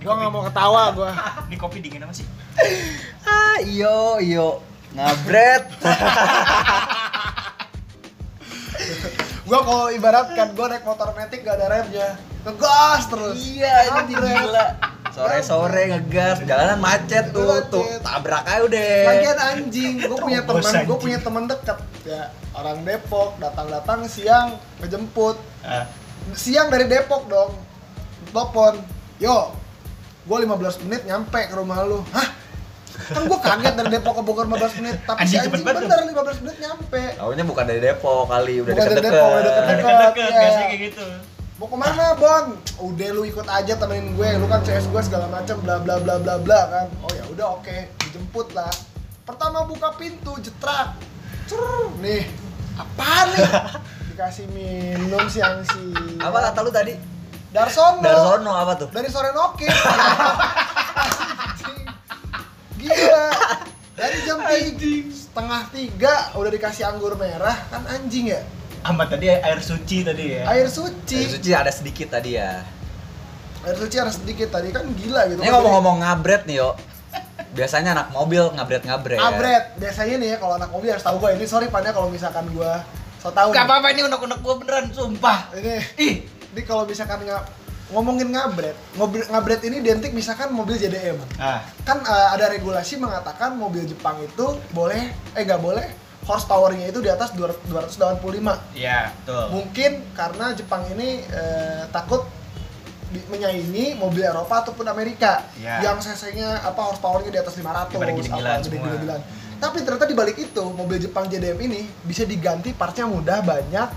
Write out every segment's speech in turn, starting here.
Gua nggak mau ketawa gua. Ini kopi dingin apa sih? ah iyo iyo. Ngabret. Gua kalau ibaratkan gua naik motor metik gak ada remnya. Ngegas terus. iya ini gila. Sore sore ngegas. Jalanan macet tuh Macet. tuh. tabrak aja udah. Lagian anjing, gue punya teman, gue punya teman dekat ya. Orang Depok datang-datang siang ngejemput. Ah, siang dari Depok dong. Telepon yo gue 15 menit nyampe ke rumah lu. Hah? Kan gue kaget dari Depok ke Bogor 15 menit tapi si Anjing, cepet anjing bener 15 menit nyampe. Taunya bukan dari Depok kali udah Bukan dari deket-deket. Depok, udah deket-deket. ya. biasanya kayak gitu. mau ke mana bang udah lu ikut aja temenin gue lu kan CS gue segala macam bla bla bla bla bla kan. Oh ya udah oke dijemput lah. Pertama buka pintu jetrak. Cerr, nih apa nih dikasih minum siang siang. Apa kata lu tadi? Darsono. Darsono apa tuh? Dari sore noke gila. Dari jam tiga setengah tiga udah dikasih anggur merah. Kan anjing ya? Amat tadi air suci tadi ya. air suci. Air suci ada sedikit tadi ya. Air suci harus sedikit tadi. Kan gila gitu. Ini ngomong-ngomong ngabret nih yo biasanya anak mobil ngabret-ngabret. Abret, biasanya nih ya kalau anak mobil harus tahu gue ini sorry pan ya kalau misalkan gue so tau Gak apa-apa ini unek-unek gua beneran, sumpah. ini Ih, ini kalau misalkan nggak ngomongin ngabret ngobrol ngabret ini identik misalkan mobil JDM ah, kan eh, ada regulasi mengatakan mobil Jepang itu boleh eh nggak boleh horsepowernya itu di atas 200 285 ya, betul. mungkin karena Jepang ini eh, takut di- menyaingi mobil Eropa ataupun Amerika Ya. yang cc-nya apa horsepowernya di atas 500 Pada gila-gilaan apa, semua. gila-gilaan. Tapi ternyata di balik itu mobil Jepang JDM ini bisa diganti partsnya mudah banyak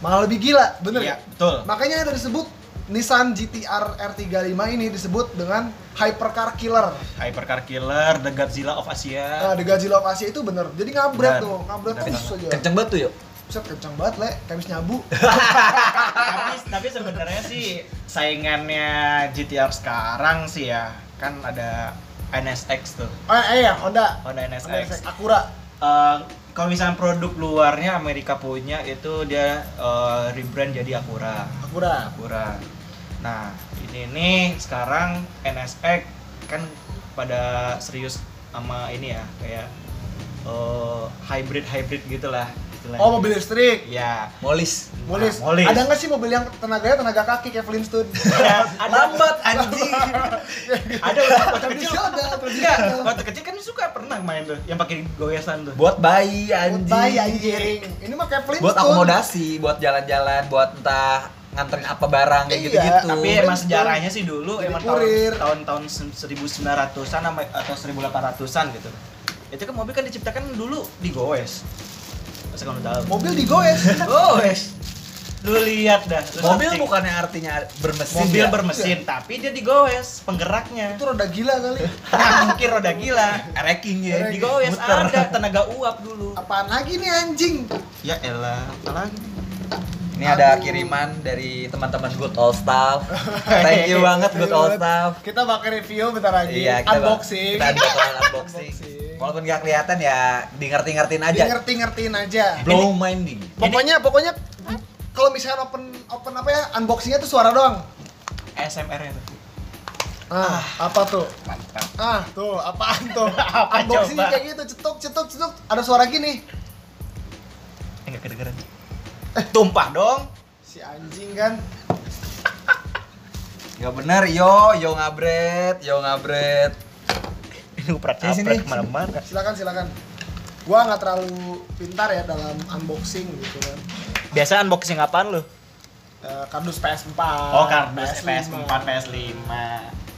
malah lebih gila, bener Iya, ya? betul. Makanya ada disebut Nissan GTR R35 ini disebut dengan hypercar killer. Hypercar Killer, The Godzilla of Nah, Asia. The Godzilla of Asia itu bener. Jadi ngabret Bener. tuh, ngabret terus aja. kenceng banget tuh yo Buset, kencang banget, Le. Kayak habis nyabu. tapi tapi sebenarnya sih saingannya GTR sekarang sih ya kan ada NSX tuh Oh, eh ya, Honda. Honda Honda NSX. Acura. Eh, kalau misalnya produk luarnya Amerika punya itu dia eh, rebrand jadi Acura. Acura. Acura. Nah ini nih sekarang NSX kan pada serius sama ini ya kayak eh, hybrid hybrid gitulah istilahnya. Oh, mobil listrik. Ya. molis Molis. Nah, molis. Ada nggak sih mobil yang tenaganya tenaga kaki kayak Flintstone? Ya, ada lambat anjing ada waktu kecil Tradisional, Enggak, tradisional. waktu kecil kan suka pernah main tuh yang pakai goyasan tuh. buat bayi anjing Bayi anjing. Ini mah kayak Flintstone. buat akomodasi buat jalan-jalan buat entah nganterin apa barang kayak Iya, gitu-gitu Tapi Flintstone. emang sejarahnya sih dulu Jadi emang kurir. tahun tahun tahun 1900-an sampai atau 1800-an gitu. Itu kan mobil kan diciptakan dulu di goes. Masa kamu tahu? Mobil digoes. Goes. Lu lihat dah. lu mobil searching. bukannya artinya bermesin mobil ya? bermesin, tapi dia digoes penggeraknya. itu roda gila kali. Nah, mungkin roda gila. Wrecking ya. Digoes Muter. ada tenaga uap dulu. Apaan lagi nih anjing? Ya elah, apa lagi? Ini ada Aduh. kiriman dari teman-teman Good All Staff. Thank you banget Good All Staff. Kita pakai review bentar lagi. Iya, kita unboxing. Kita. Unboxing. Walaupun nggak kelihatan ya, di ngerti-ngertiin aja. Ngerti-ngertiin aja. Blow minding. Pokoknya pokoknya kalau misalnya open open apa ya unboxingnya tuh suara doang. SMR itu. Ah, apa tuh? Mantap. Ah, tuh apaan tuh? Apa Unboxing coba? kayak gitu, cetuk cetuk cetuk. Ada suara gini. Enggak kedengeran. Eh, tumpah dong. Si anjing kan. Gak bener, yo, yo ngabret, yo ngabret. Ini uprat Sini, sini. ke mana-mana. Silakan silakan. Gua nggak terlalu pintar ya dalam unboxing gitu kan. Biasa unboxing apaan lu? Eh, kardus PS4. Oh, kardus PS5. PS4, PS5.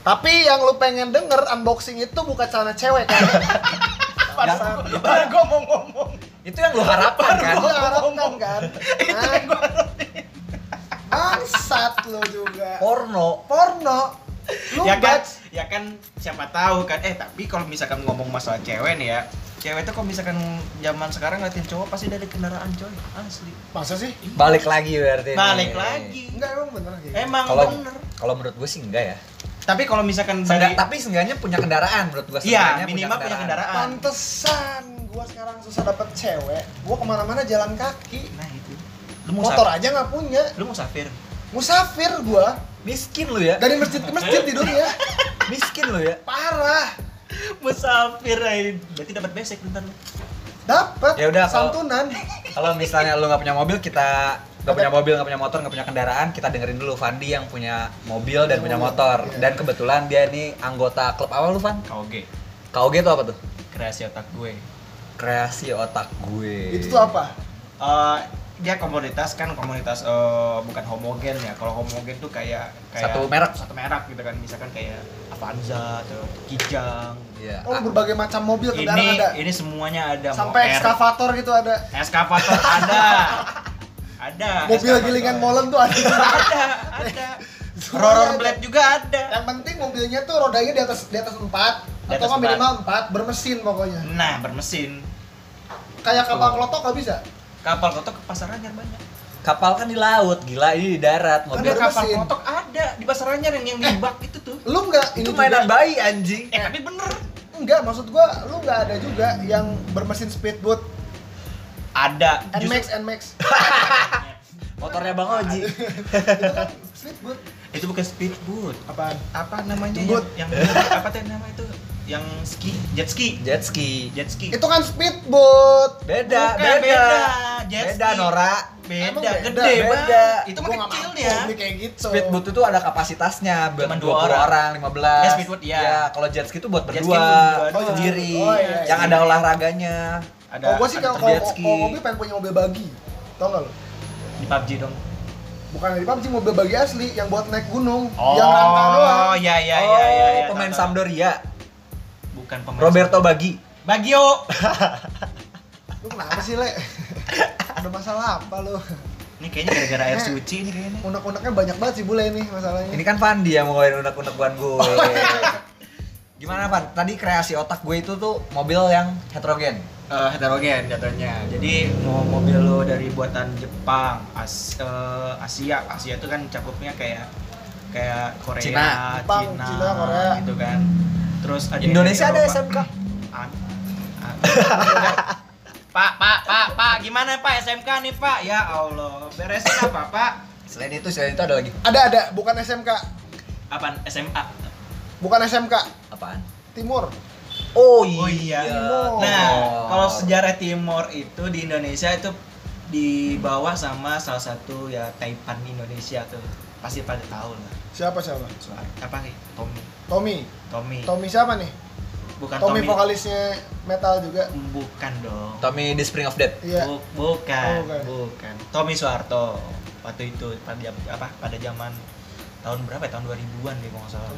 Tapi yang lu pengen denger unboxing itu bukan celana cewek kan? Pasar. Baru gua mau ngomong. Itu yang lu harapkan kan? Lu harapkan kan? Itu yang gua Bangsat lu juga. Porno. Porno. Lu ya kan, ya kan siapa tahu kan. Eh, tapi kalau misalkan ngomong masalah cewek nih ya, cewek itu kalau misalkan zaman sekarang ngeliatin cowok pasti dari kendaraan coy, asli. Masa sih? Balik lagi berarti. nih. Balik lagi. Enggak emang bener gitu. Emang Kalau bener. kalau menurut gue sih enggak ya. Tapi kalau misalkan Seenggak, dari tapi seenggaknya punya kendaraan menurut gue. Iya, minimal punya kendaraan. Pantesan gua sekarang susah dapet cewek. Gua ke mana-mana jalan kaki. Nah, itu. Lu Motor aja nggak punya. Lu mau safir? Musafir gua Miskin lu ya. dari masjid ke masjid tidurnya. Miskin lu ya. Parah. Musafir aja. Berarti dapat besek bentar lu. Dapat Ya udah, kalau- santunan. Kalau misalnya lu nggak punya mobil, kita nggak punya mobil, nggak punya motor, nggak punya kendaraan, kita dengerin dulu Fandi yang punya mobil dan punya motor. Iya. Dan kebetulan dia ini anggota klub apa lu, Van? KOG. KOG itu apa tuh? Kreasi otak gue. Kreasi otak gue. Itu tuh apa? Eh, dia komunitas kan komunitas eh, bukan homogen ya. Kalau homogen tuh kayak kayak Satu merek. Satu merek gitu kan. Misalkan kayak Avanza atau Kijang. Iya. Oh, berbagai macam mobil kendaraan Ini ada. ini semuanya ada. Sampai ekskavator gitu ada. Eskavator ada. Ada. Mobil eskavator. gilingan molen tuh ada. Ada, ada. Semuanya Rollerblade juga ada. Yang penting mobilnya tuh rodanya di atas di atas 4 Di atau empat. minimal 4 bermesin pokoknya. Nah, bermesin. Kayak kapal Tuh. klotok nggak bisa. Kapal kotok ke pasar anyar banyak. Kapal kan di laut, gila ini di darat. Kan Mobil Ada kapal bermesin. kotok ada di pasar anyar yang yang di bak itu tuh. Lu nggak itu ini mainan juga, bayi anjing. Eh, tapi bener. Enggak, maksud gua lu nggak ada juga yang bermesin speedboat. Ada. Nmax, Nmax. Motornya Bang Oji. itu kan speedboat. itu bukan speedboat. Apaan? Apa namanya yang, yang apa tuh nama itu? Yang ski, jet ski. Jet ski. Jet ski. Itu kan speedboat. Beda, Bukan, beda. beda. Jet Beda, ski. Nora. beda, Emang beda? gede Beda. banget. Itu mah kecil mampu dia. kayak gitu. Speedboat itu ada kapasitasnya buat Cuman 20 dua orang, orang. 15. Ya, speedboat, iya. Ya, kalau jet ski itu buat berdua, berdua doang. sendiri. Oh, iya, yang iya. ada olahraganya. Ada Oh, gua sih kalau jet kalau mobil pengen punya mobil bagi. Tau nggak lu? di PUBG dong. Bukan dari PUBG, mobil bagi asli yang buat naik gunung, Oh, yang rangka doang. iya iya oh, iya iya. iya, pemain. Sampdoria, Bukan pemain. Roberto Bagi. Bagio. Lu kenapa sih, Le? Ada masalah apa lu? Ini kayaknya gara-gara air Eh. suci nih kayaknya. Unek-uneknya banyak banget sih bule ini masalahnya. Ini kan Fandi yang mau ngeluarin unek-unekuan gue. Oh, iya. Gimana Pan? Tadi kreasi otak gue itu tuh mobil yang heterogen. Eh, heterogen jatuhnya. Jadi mau mobil lo dari buatan Jepang, As- eh, Asia, Asia itu kan cakupnya kayak kayak Korea, Cina. Jepang, Cina, Korea. gitu kan. Terus ada Indonesia ada. SMK. Pak, Pak, Pak, Pak, gimana Pak SMK nih Pak? Ya Allah, beresin apa Pak? Selain itu, selain itu ada lagi. Ada ada, bukan SMK. Apaan SMA? Bukan SMK, Apaan? Timur. Oh Oh iya. Timor. Nah, kalau sejarah Timor itu di Indonesia itu dibawa sama salah satu ya Taipan Indonesia tuh. Pasti pada tahu lah. Siapa siapa? Apa nih? Tommy. Tommy. Tommy. Tommy siapa nih? Bukan Tommy, Tommy. vokalisnya metal juga. Bukan dong. Tommy The Spring of Death. Iya. Bu- bukan, Oh, bukan. bukan. Tommy Soeharto. Waktu itu pada jam apa? Pada zaman tahun berapa ya? Tahun 2000-an deh kalau nggak salah.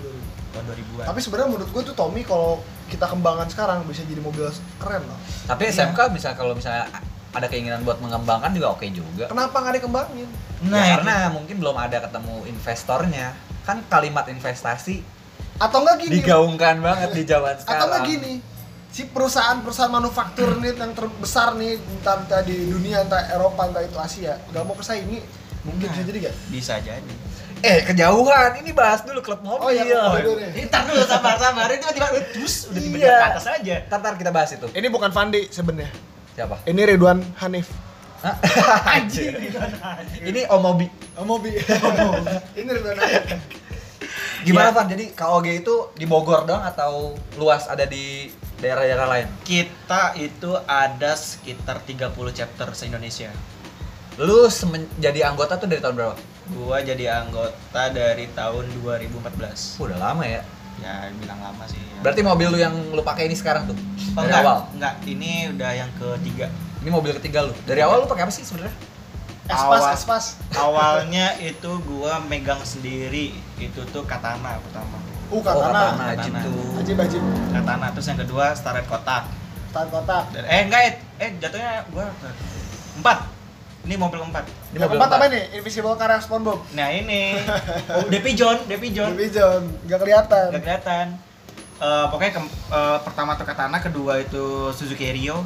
Tahun 2000-an. Tapi sebenarnya menurut gue tuh Tommy kalau kita kembangkan sekarang bisa jadi mobil keren loh. Tapi Iya. SMK bisa kalau misalnya ada keinginan buat mengembangkan juga oke juga. Kenapa nggak dikembangin? nah, ya, karena mungkin belum ada ketemu investornya. Kan kalimat investasi Atau enggak gini? digaungkan banget di zaman sekarang. Atau enggak gini? Si perusahaan-perusahaan manufaktur nih yang terbesar nih entah, entah di dunia entah Eropa entah itu Asia nggak mau kesaingi mungkin Nah. bisa jadi gak? bisa jadi. Eh, kejauhan. Ini bahas dulu klub mobil. Oh iya, nih. Ini tar dulu sabar sabar. Ini tiba-tiba terus udah tiba-tiba Iya. ke atas aja. Ntar, ntar kita bahas itu. Ini bukan Fandi sebenarnya. Siapa? Ini Ridwan Hanif. Anjir. Ini Omobi. Oh, Mobi. Ini Ridwan. Gimana, Iya. Van? Jadi KOG itu di Bogor doang atau luas ada di daerah-daerah lain? Kita itu ada sekitar 30 chapter se-Indonesia. Lu semen- jadi anggota tuh dari tahun berapa? Gua jadi anggota dari tahun 2014. Udah lama ya. Ya bilang lama sih. ya. Berarti mobil lu yang lu pakai ini sekarang tuh? Oh, dari enggak, awal. Enggak, ini udah yang ketiga. Ini mobil ketiga lu. Dari awal lu pakai apa sih sebenarnya? Espas, Awal. espas. Awalnya itu gua megang sendiri. Itu tuh katana pertama. Uh, Oh, katana. katana, Ajib Katana. tuh. Ajib, ajib. Katana terus yang kedua starret kotak. Tahan kotak. Dan- Eh enggak, eh, eh jatuhnya gua empat. Ini mobil keempat. Ini Yang mobil keempat apa empat. nih? Invisible Car Response Bomb. Nah ini, oh, Depi John, Depi John. Baby John, nggak kelihatan. Gak kelihatan. Eh, pokoknya ke, eh, pertama tuh Katana, kedua itu Suzuki Rio.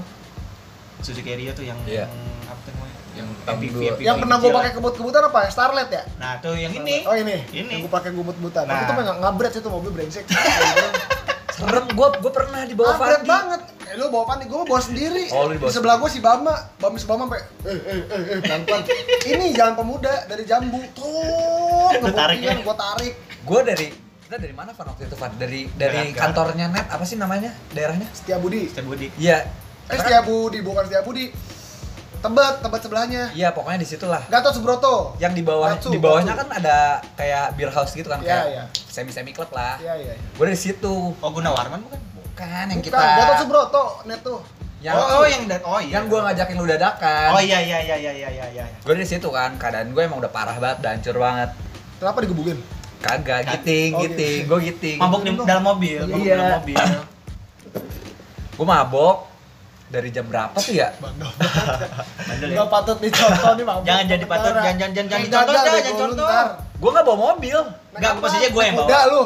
Suzuki Rio tuh yang Iya. apa tuh namanya? Yang Yang MPV, dua- MPV Yang pernah gue pakai kebut-kebutan apa? Starlet ya? Nah tuh yang ini. Oh ini. Ini. Yang gue pakai kebut-kebutan. Nah. Aku tuh pengen ngabret sih tuh mobil brengsek. Serem, gua gua pernah di bawah Ngabret Fandi. banget. Eh lu bawa Fandi, gue bawa sendiri. Oh, lu di dibawa sebelah gue si Bama, Bama si Bama sampai eh eh eh eh pelan. Ini jalan pemuda dari Jambu. Tuh Tarik ya? gue tarik. Gue dari kita dari mana Van waktu itu Van? Dari dari kantornya net apa sih namanya daerahnya? Setia Budi. Setiap Budi. Iya. Eh Setia Budi, bukan Setia Budi. Tebet, tebet sebelahnya. Iya pokoknya di situlah. Gatot Subroto. Yang di bawah Gatsu, di bawahnya Gatsu. kan ada kayak beer house gitu kan Iya, kayak iya. semi semi klub lah. Iya, iya. iya. Gue dari situ. Oh Gunawarman bukan? Bukan yang Bukan, kita Gatot Subroto, net tuh. yang oh, oh, yang dan oh iya. yang gue ngajakin lu dadakan. Oh iya iya iya iya iya iya. Gue dari situ kan keadaan gue emang udah parah banget, udah hancur banget. Kenapa digebukin? Kagak, Kag- giting, oh, giting, gitu. gue giting. Mabok di dalam mobil, mabok Iya. dalam mobil. Gue mabok dari jam berapa tuh ya? Bandel patut dicontoh nih, Bang. Jangan jadi patut, jangan- jangan- jangan Eh, dicontoh, jangan bego lu contoh. ntar. Gue nggak bawa mobil. Enggak, apa? gue yang bawa. Kuda lu.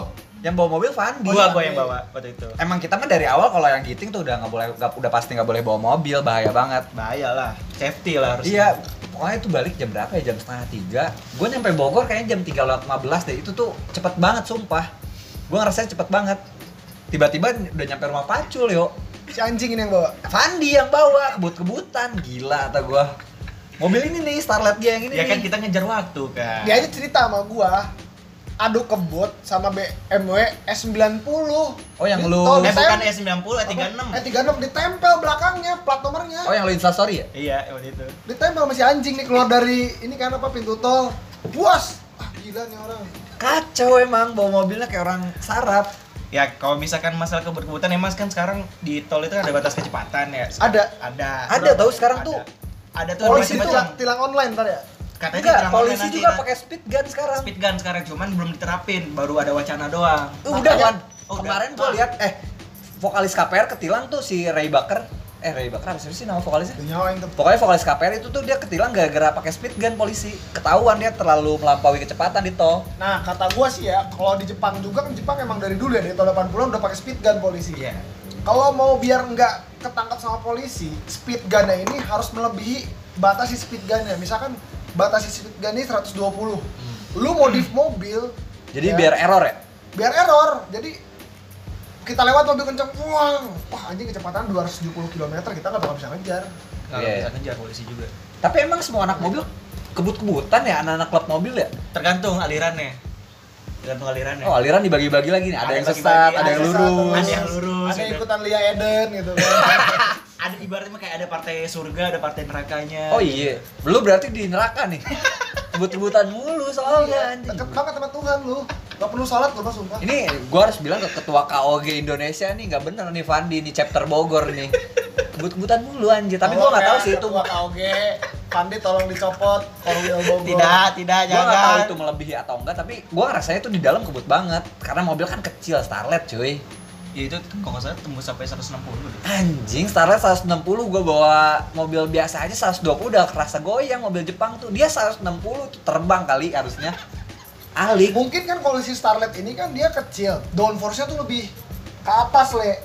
Yang bawa mobil Fandi. Gua gua yang bawa waktu itu. Emang kita mah dari awal kalau yang giting tuh udah nggak boleh, udah pasti nggak boleh bawa mobil, bahaya banget. Bahaya lah, safety lah harus. Iya, pokoknya itu balik jam berapa ya? Jam setengah tiga. Gue nyampe Bogor kayaknya jam tiga lewat 15 deh. Itu tuh cepet banget sumpah. Gue ngerasain cepet banget. Tiba-tiba udah nyampe rumah Pacul yo. Si anjing ini yang bawa. Fandi yang bawa kebut-kebutan, gila kata gue. Mobil ini nih, Starlet dia yang ini Ya kan nih. kita ngejar waktu kan. Dia aja cerita sama gua. Adu kebut sama BMW S90. Oh, yang Di lu- Eh bukan ditem- E90, E36. Eh 36 ditempel belakangnya plat nomornya. Oh yang lu instastory ya? Iya, waktu itu. Ditempel sama si anjing nih keluar dari ini kan apa pintu tol. Puas. Ah gila nih orang. Kacau emang, bawa mobilnya kayak orang sarap. Ya kalau misalkan masalah kebut-kebutan ya Mas kan sekarang di tol itu ada batas kecepatan ya. Ada. Ada. Ada tahu sekarang Ada. tuh. Ada tuh Polisi tuh tilang. tilang online ntar ya. Katanya Enggak, polisi juga pakai speed gun sekarang. speed gun sekarang cuman belum diterapin, baru ada wacana doang. Uh, udah kan? Oh, Kemarin gua lihat eh vokalis KPR ketilang tuh si Ray Baker. Eh Ray Baker apa sih nama vokalisnya? Nyawain tuh. Pokoknya vokalis KPR itu tuh dia ketilang gara-gara pakai speed gun polisi. Ketahuan dia terlalu melampaui kecepatan di tol. Nah, kata gua sih ya, kalau di Jepang juga kan Jepang emang dari dulu ya, dari tahun 80-an udah pakai speed gun polisi. Iya. Kalau mau biar nggak ketangkap sama polisi, speed gunnya ini harus melebihi batas si speed gunnya. Misalkan batas si speed gun ini 120. Lu modif mobil, Jadi ya, biar error ya? biar error. Jadi kita lewat mobil kenceng, wah, wah anjing kecepatan 270 km, kita nggak bakal bisa ngejar. Nggak Iya, bisa iya. ngejar polisi juga. Tapi emang semua anak mobil kebut-kebutan ya anak-anak klub mobil ya? Tergantung alirannya. Tergantung alirannya. Oh aliran dibagi-bagi lagi nih. Ada, Ada yang sesat, ada ada yang lurus. Ada yang lurus, Ada yang gitu. ikutan Lia Eden gitu kan. Ada ibaratnya kayak ada partai surga, ada partai nerakanya. Oh iya, lu berarti di neraka nih. Kebut-kebutan mulu soalnya anjing. Deket banget sama Tuhan lu. Gak perlu sholat lu, Mas, sumpah. Ini gua harus bilang ke ketua KOG Indonesia nih nggak bener nih Fandi nih chapter Bogor nih. Kebut-kebutan mulu anjir, tapi gua nggak tahu sih itu Ketua KOG, Pandi tolong dicopot, Korwil Bogor. Tidak, tidak, gua nggak tahu jangan. itu melebihi atau enggak, tapi gua ngerasanya itu di dalam kebut banget karena mobil kan kecil Starlet cuy. Ya itu kalau nggak salah tembus sampai 160 deh. Anjing, Starlet 160 gua bawa mobil biasa aja 120 udah kerasa goyang mobil Jepang tuh. Dia 160 tuh terbang kali harusnya. Alik. Mungkin kan kalau si Starlet ini kan dia kecil, downforce-nya tuh lebih ke atas, Le.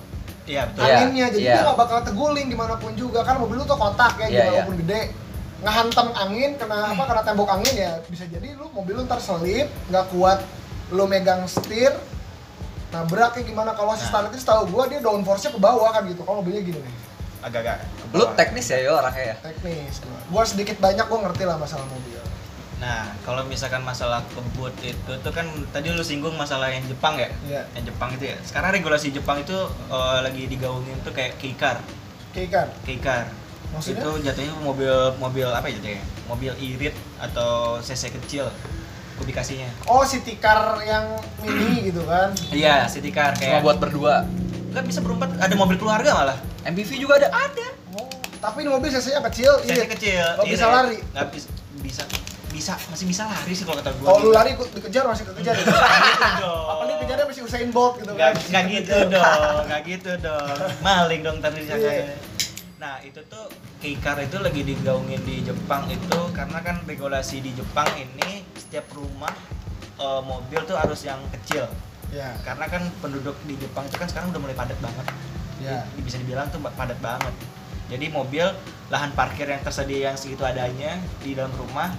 Iya betul. Iya, Anginnya, jadi iya. dia nggak bakal teguling di mana pun juga. Kan mobil lu tuh kotak ya, gimana iya. walaupun gede. Ngehantam angin, kena apa, kena tembok angin ya bisa jadi lu mobil lu ntar selip, nggak kuat lu megang setir, nabrak kayak gimana kalau si Nah. Starlet ini setahu gua dia downforce-nya ke bawah kan gitu. Kalau mobilnya gini nih. Agak-agak. Lu teknis ya yo orangnya ya. teknis gua. Gua sedikit banyak gua ngerti lah masalah mobil. Nah, kalau misalkan masalah kebut itu tuh kan tadi lu singgung masalah yang Jepang ya? Iya. Yang Jepang itu ya. Sekarang regulasi Jepang itu eh, lagi digaungin tuh kayak. Kayak kan. Keycar. Maksudnya? Itu jatuhnya mobil mobil apa ya jatuhnya? Mobil irit atau cc kecil kubikasinya. Oh, city car yang mini gitu kan. Iya, city car Cuma kayak buat berdua. Kan bisa berempat, ada mobil keluarga malah. MPV juga ada. Ada. Oh, tapi ini mobil cc-nya kecil, Cc iya. kecil. Nggak bisa irit. lari. Nggak bisa bisa bisa masih bisa lari sih kalau kata gua. Kalau lu gitu. lari ikut dikejar masih kekejar ya. Gitu dong. Apa dia kejarnya masih Usain Bolt gitu kan. nggak gitu dong, nggak gitu dong. Maling dong tadi disangkanya. Nah itu tuh keycar itu lagi digaungin di Jepang itu karena kan regulasi di Jepang ini setiap rumah eh, mobil tuh harus yang kecil Ya, karena kan penduduk di Jepang itu kan sekarang udah mulai padat banget ya. Di- bisa dibilang tuh padat banget jadi mobil lahan parkir yang tersedia yang segitu adanya di dalam rumah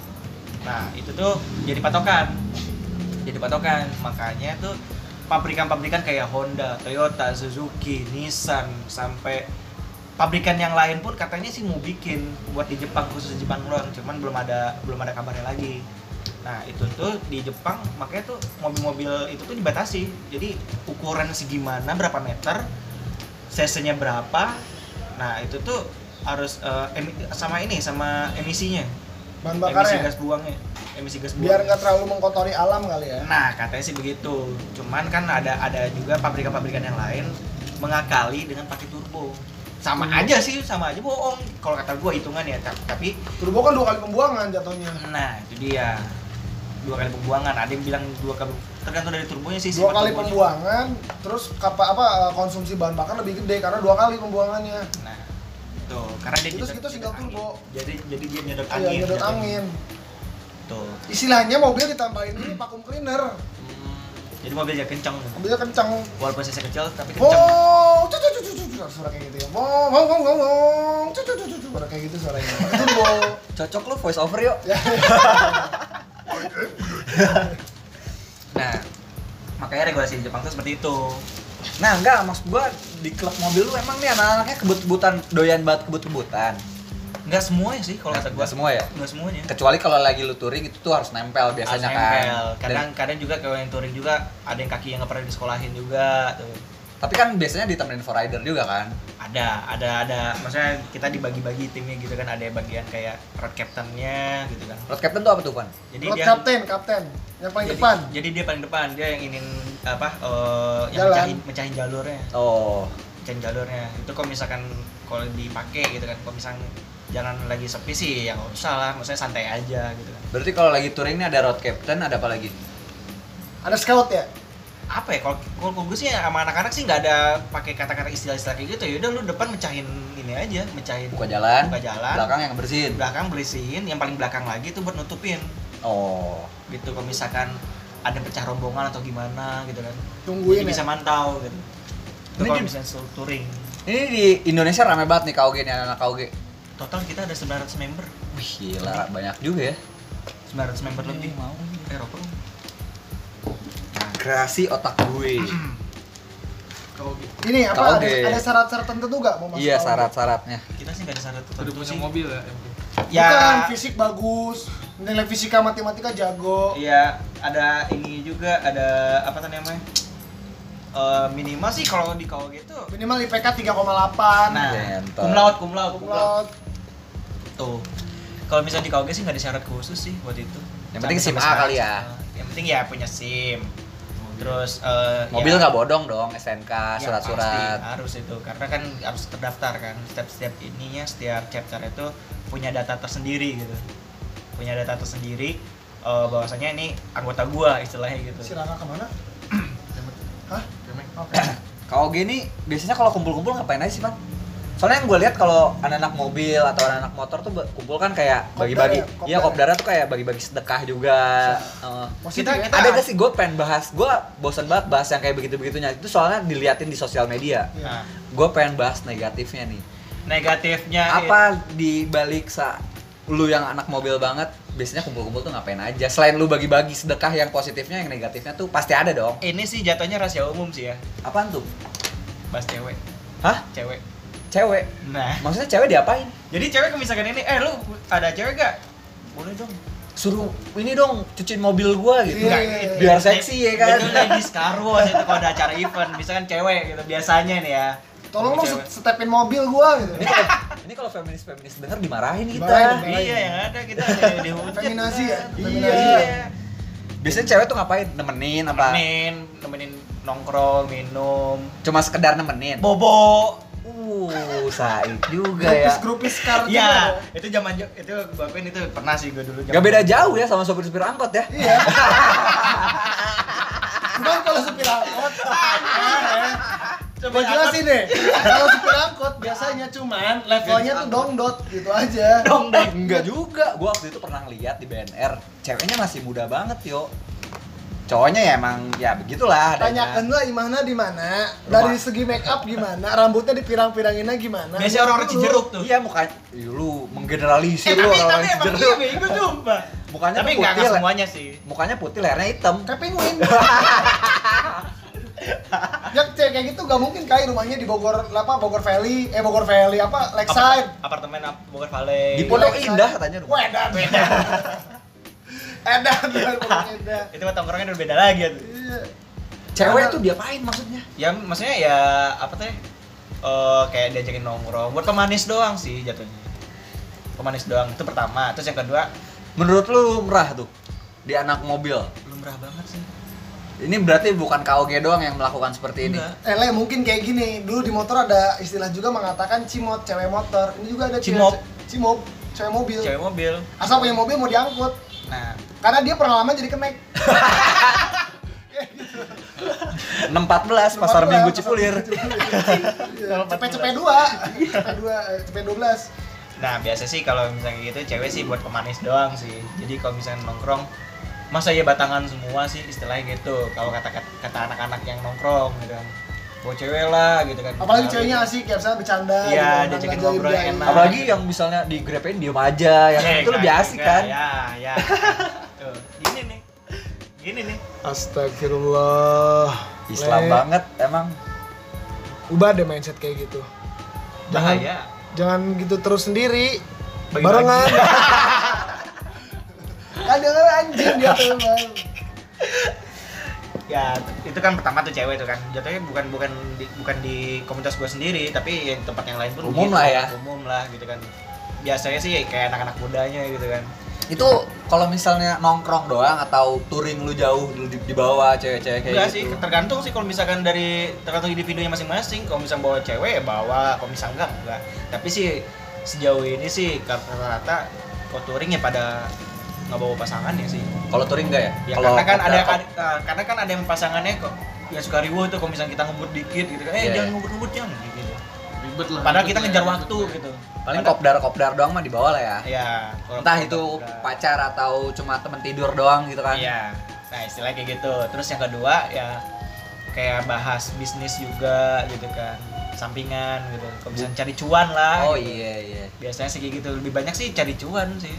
nah itu tuh jadi patokan. Jadi patokan. Makanya tuh pabrikan-pabrikan kayak Honda, Toyota, Suzuki, Nissan sampai pabrikan yang lain pun katanya sih mau bikin buat di Jepang khusus di Jepang doang. Cuman belum ada belum ada kabarnya lagi. Nah itu tuh di Jepang makanya tuh mobil-mobil itu tuh dibatasi. Jadi ukuran segimana berapa meter, cc-nya berapa. Nah itu tuh harus emi- sama ini sama emisinya, Bahan emisi bakarnya. gas buangnya, emisi gas buang. Biar nggak terlalu mengkotori alam kali ya. Nah katanya sih begitu. Cuman kan ada ada juga pabrikan-pabrikan yang lain mengakali dengan pakai turbo. Sama Hmm. aja sih, sama aja bohong. Kalau kata gua hitungan ya, ta- tapi Turbo kan dua kali pembuangan jatuhnya. Nah, itu dia. Dua kali pembuangan. Ada yang bilang dua kali tergantung dari turbonya sih. Dua kali turbonya. pembuangan, terus apa eh, konsumsi bahan bakar lebih gede karena dua kali pembuangannya. Nah, tuh. Karena dia Itu nyedot- segitu single nyedot turbo. Jadi jadi dia nyedot Iya, angin. nyedot jatuhnya. angin. Tuh. Istilahnya mobil ditambahin ini vacuum cleaner. Hmm, Jadi mobilnya kencang. Mobilnya kencang. Walaupun cc kecil tapi kencang. Oh, cu cu cu cu cu cu suara kayak gitu ya. Wong wong wong wong wong, cu cu cu cu cu suara kayak gitu suaranya. Turbo. Cocok lu voice over yuk. Ya. Nah, makanya regulasi di Jepang tuh seperti itu. Nah enggak, maksud gua di klub mobil lu emang nih anak-anaknya kebut-kebutan doyan banget kebut-kebutan. Enggak semuanya sih kalau kata gua. Nggak semua ya? Enggak semuanya. Kecuali kalau lagi lu touring itu tuh harus nempel biasanya Harus kan. nempel. Dan- Kadang kadang juga kalau yang touring juga ada yang kaki yang nggak pernah disekolahin juga tuh. Tapi kan biasanya ditemenin for rider juga kan. ada ada ada maksudnya kita dibagi-bagi timnya gitu kan ada yang bagian kayak road captainnya gitu kan Road captain tuh apa tuh, Pan? jadi Road dia kapten, kapten. Yang paling jadi, depan. jadi dia paling depan dia yang ingin apa eh, yang Jalan. mencahin mencahin jalurnya Oh, mencahin jalurnya itu kalau misalkan kalau dipakai gitu kan kalau misalkan jalan lagi sepi sih ya nggak usah lah maksudnya santai aja gitu kan berarti kalau lagi touring ini ada road captain, ada apa lagi? Ada scout ya? Apa ya kalau kalau gue sih sama anak-anak sih nggak ada pakai kata-kata istilah-istilah kayak gitu ya udah lu depan mecahin ini aja mecahin Buka jalan, buka jalan belakang yang bersihin. belakang bersihin yang paling belakang lagi itu buat nutupin Oh, gitu kalau misalkan ada pecah rombongan atau gimana gitu kan Tungguin Jadi bisa ya. mantau gitu itu kalau di- misalnya slow touring ini di Indonesia rame banget nih KOG nih anak-anak KOG. total kita ada 900 member Wih, gila, banyak juga ya. 900 member lebih mau. eh rokok Kreasi otak gue. kalau gitu Ini apa? Kalau Ada, ada syarat-syarat tertentu gak mau masuk? Iya, syarat-syaratnya. kita sih nggak ada syarat Udah tertentu punya sih mobil ya ya Bukan, fisik bagus, nilai fisika matematika jago. Iya, ada ini juga ada apa tuh namanya? Eh, minimal sih kalau di KOG itu Minimal IPK 3,8. nah Gentol. cum laude cum laude cum laude. Kumlaut. tuh kalau misalnya di KOG sih nggak ada syarat khusus sih buat itu Yang penting SIM A kali ya. yang penting ya punya SIM terus eh, Mobil ya, nggak bodong dong, SNK, ya surat-surat. pasti harus itu karena kan harus terdaftar kan setiap setiap ininya setiap chapter itu punya data tersendiri gitu punya data tersendiri eh, bahwasanya ini anggota gua istilahnya gitu Si Rangga ke mana? Hah? Kemek. Oke. KOG ini biasanya kalau kumpul-kumpul ngapain aja sih, Bang? Soalnya yang gue lihat kalau anak-anak mobil atau anak-anak motor tuh kumpul kan kayak bagi-bagi. Ya? Iya, Kopdar kopdara tuh kayak bagi-bagi sedekah juga. Heeh. Positif Kita- kita- Ada gak sih gue pengen bahas, gue bosan banget bahas yang kayak begitu-begitunya itu soalnya diliatin di sosial media. Iya. nah Gue pengen bahas negatifnya nih. negatifnya Apa di balik sa lu yang anak mobil banget biasanya kumpul-kumpul tuh ngapain aja? Selain lu bagi-bagi sedekah yang positifnya, yang negatifnya tuh pasti ada dong. ini sih jatuhnya rahasia umum sih ya Apaan tuh? bahas cewek Hah? cewek Cewek? nah Maksudnya cewek diapain? jadi cewek misalkan ini eh lu ada cewek gak boleh dong Suruh ini dong cuciin mobil gua gitu. Nggak, iya, iya. Biar seksi ya kan? itu ladies car wash itu kalau ada acara event misalkan cewek gitu biasanya nih ya Tolong dong Cewek. set- stepin mobil gua gitu. Ini kalau ini kalau feminis feminis denger dimarahin kita. Dimarahin, iya yang ada kita di- dihujat Feminazi ya? Iya. Feminazi Biasanya cewek tuh ngapain? Nemenin apa? nemenin nemenin nongkrong minum Cuma sekedar nemenin. bobo Uh, Said juga ya. Grupis. Iya, itu zaman itu gua akuin itu pernah sih gue dulu. Gak beda jauh ya sama sopir-sopir angkot ya. Iya. Cuman kalau supir angkot, Coba jelasin deh. Kalau supir angkot biasanya cuman levelnya tuh dongdot gitu aja. dong dong. Enggak juga. Gua waktu itu pernah lihat di BNR, ceweknya masih muda banget, yo. Cowoknya ya emang ya begitulah adanya. Tanyakan lah Imahna di mana, dari segi make up gimana, rambutnya dipirang-piranginnya gimana. Biasanya orang-orang. Cijeruk tuh. Iya mukanya, Ih, lu Eh, menggeneralisir lu tapi orang-orang tapi emang Cijeruk. iya. Mukanya Tapi semuanya sih. Mukanya putih, lehernya hitam. Kayak penguin. ya cewek kayak gitu gak mungkin kayak rumahnya di Bogor apa Bogor Valley, eh Bogor Valley apa Lakeside. Apart- apartemen ap- Bogor Valley. Di Pondok. Indah katanya rumah. Wedan. beda. Edan, edan. itu mah tongkrongnya udah beda lagi tuh Iya. Cewek Karena- tuh diapain maksudnya? ya maksudnya ya apa teh eh, kayak diajakin nongkrong buat pemanis doang sih jatuhnya pemanis doang itu pertama terus yang kedua Menurut lu merah tuh di anak mobil? belum merah banget sih Ini berarti bukan KOG doang yang melakukan seperti ini. Enggak. Eh, Le, mungkin kayak gini. Dulu di motor ada istilah juga mengatakan cimot, cewek motor. Ini juga ada cewek- Cimop. Cimop, cewek mobil. cewek mobil Asal punya mobil mau diangkut. Nah Karena dia pengalaman jadi kemek. 614 pasar Minggu Cipulir. Iya, Cepet-cepet dua. Cepet dua, cepet 12. Nah biasa sih kalau misalnya gitu cewek sih buat pemanis doang sih. Jadi kalau misalnya nongkrong masa ya batangan semua sih istilahnya gitu. Kalau kata kata anak-anak yang nongkrong gitu kan. Bawa cewek lah gitu kan. Apalagi ceweknya asik ya, misalnya bercanda. Iya, gitu, diajakin ngajarin ngobrol dia. enak. Apalagi yang misalnya di grepin diem aja, ya Eh, itu lebih asik enggak, kan? Ya, ya. Tuh, gini nih. Gini nih. Astagfirullah. Islam Le, banget emang. Ubah deh mindset kayak gitu. Jangan, Bahaya. jangan gitu terus sendiri. Bagi-bagi. Barengan. kan dia kan anjing dia tuh bang. Ya, itu kan pertama tuh cewek tuh kan. Jatuhnya bukan bukan di, bukan di komunitas gue sendiri, tapi yang tempat yang lain pun Umum gitu. lah ya. Umum lah gitu kan. Biasanya sih kayak anak-anak mudanya gitu kan. Itu kalau misalnya nongkrong doang atau touring lu jauh lu di, dibawa cewek-cewek kayak Enggak gitu. sih, tergantung sih kalau misalkan dari tergantung individunya masing-masing. Kalau misalnya bawa cewek ya bawa, kalau misalnya enggak enggak. Tapi sih sejauh ini sih rata-rata kalau touring ya pada nggak bawa pasangan ya sih. Kalau touring enggak ya? Ya Kalau karena kan ada, ada- eh, karena kan ada yang pasangannya kok ya suka riwuh tuh kalau misalnya kita ngebut dikit gitu kan. Eh Iya, jangan iya. ngebut-ngebut jangan gitu. Ribet lah. Padahal kita ngejar ribet waktu lah. gitu. paling Pada- kopdar-kopdar doang mah dibawa lah ya. Ya, kalau Entah kopdar- itu kopdar. pacar atau cuma temen tidur doang gitu kan. Iya. Nah, istilahnya kayak gitu. Terus yang kedua ya kayak bahas bisnis juga gitu kan. Sampingan gitu. Kalau misalnya cari cuan lah. Oh gitu. iya iya. Biasanya sih kayak gitu. Lebih banyak sih cari cuan sih.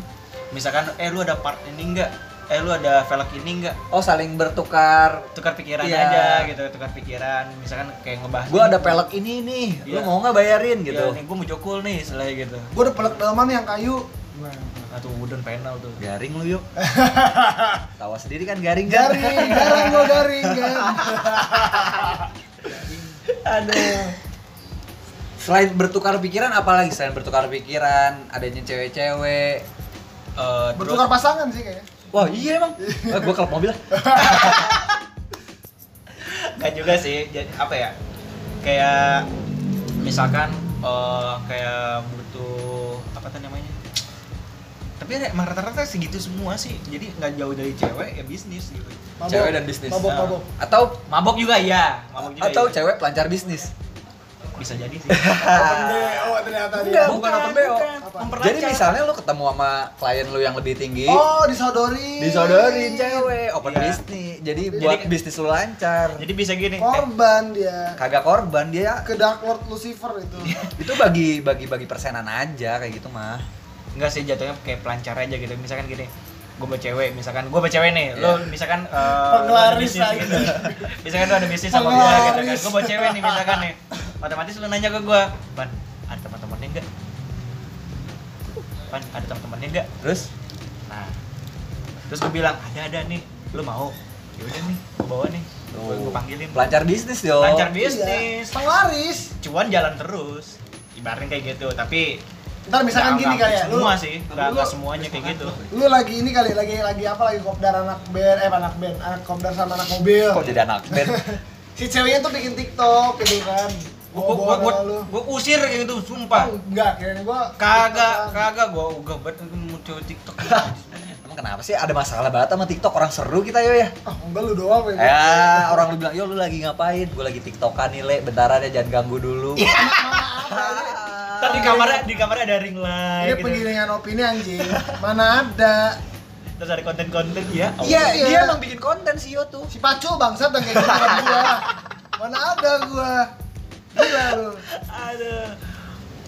Misalkan eh lu ada part ini enggak? Eh lu ada velg ini enggak? Oh saling bertukar. Tukar pikiran Iya. aja gitu, tukar pikiran. Misalkan kayak ngebahas Gua ada pelek ini nih, lu Iya. mau nggak bayarin gitu? gitu. nih gua mau jokul nih, istilahnya gitu. Gue udah pelek dalaman yang kayu. Atau wooden panel tuh. Garing lu yuk. Tawa sendiri kan garing kan? Garing, garing gue garing kan. Aduh. Selain bertukar pikiran, apalagi selain bertukar pikiran, adanya cewek-cewek. Eh, terus- Bertukar pasangan sih kayaknya. Wah iya emang. Wah, gua klub mobil. Gak juga sih, jadi apa ya? Kayak misalkan eh, kayak butuh apa tuh namanya? Tapi emang rata-rata segitu semua sih. Jadi nggak jauh dari cewek ya bisnis gitu. Mabok. Cewek dan bisnis. Mabok, Ah. mabok. Atau Mabok juga iya, mabok juga. atau iya. cewek pelancar bisnis. Bisa jadi sih. Open BO ternyata dia. Enggak, bukan open BO. Jadi misalnya lu ketemu sama klien lu yang lebih tinggi, Oh, disodorin. disodorin cewek, open Iya. bisnis. Jadi Jadi- buat bisnis lu lancar. Jadi bisa gini. eh, Korban dia. Kagak korban dia. Ke Dark Lord Lucifer itu. Itu bagi bagi bagi persenan aja kayak gitu mah. Enggak sih jatuhnya kayak pelancar aja gitu. Misalkan gini, gue bawa cewek, misalkan gue bawa cewek nih, lo Iya. misalkan eh, lo ada Penglaris bisnis lagi. gitu. misalkan lo ada bisnis sama gue gitu kan, gue bawa cewek nih misalkan nih, otomatis lo nanya ke gue, ban ada teman-temannya enggak? Ban ada teman-temannya enggak? Terus Nah, terus gue bilang ada ada nih, lo mau? Ya udah nih, gue bawa nih, gue gue panggilin. pelancar bisnis yo. Lancar Iya. bisnis, Penglaris. cuan jalan terus, ibaratnya kayak gitu. Tapi Ntar misalkan gini kali ya. Lu, semua sih, nggak lu- nggak semuanya kayak gitu. lu lagi ini kali lagi lagi apa lagi kopdar anak band eh anak band anak kopdar sama anak mobil Kok jadi anak band? si ceweknya tuh bikin tiktok gitu kan Gua gua gua, gua, gua usir kayak gitu, sumpah. Oh, enggak kirain gua Kagak, TikTokan. kagak gua uga banget mau cewek TikTok. Emang kenapa sih ada masalah banget sama TikTok orang seru kita yo ya? ah enggak lu doang ya Ya, orang lu bilang, "Yo lu lagi ngapain?" Gue lagi TikTokan nih, Le. Bentar aja jangan ganggu dulu. Iya. Tadi di kamarnya di kamarnya ada ring light ini gitu. penggilingan opini anjing mana ada Terus ada konten-konten ya. Iya, Iya. dia emang bikin konten sih yo tuh. si pacul bangsat yang kayak gitu gua mana ada gua gila lu Aduh.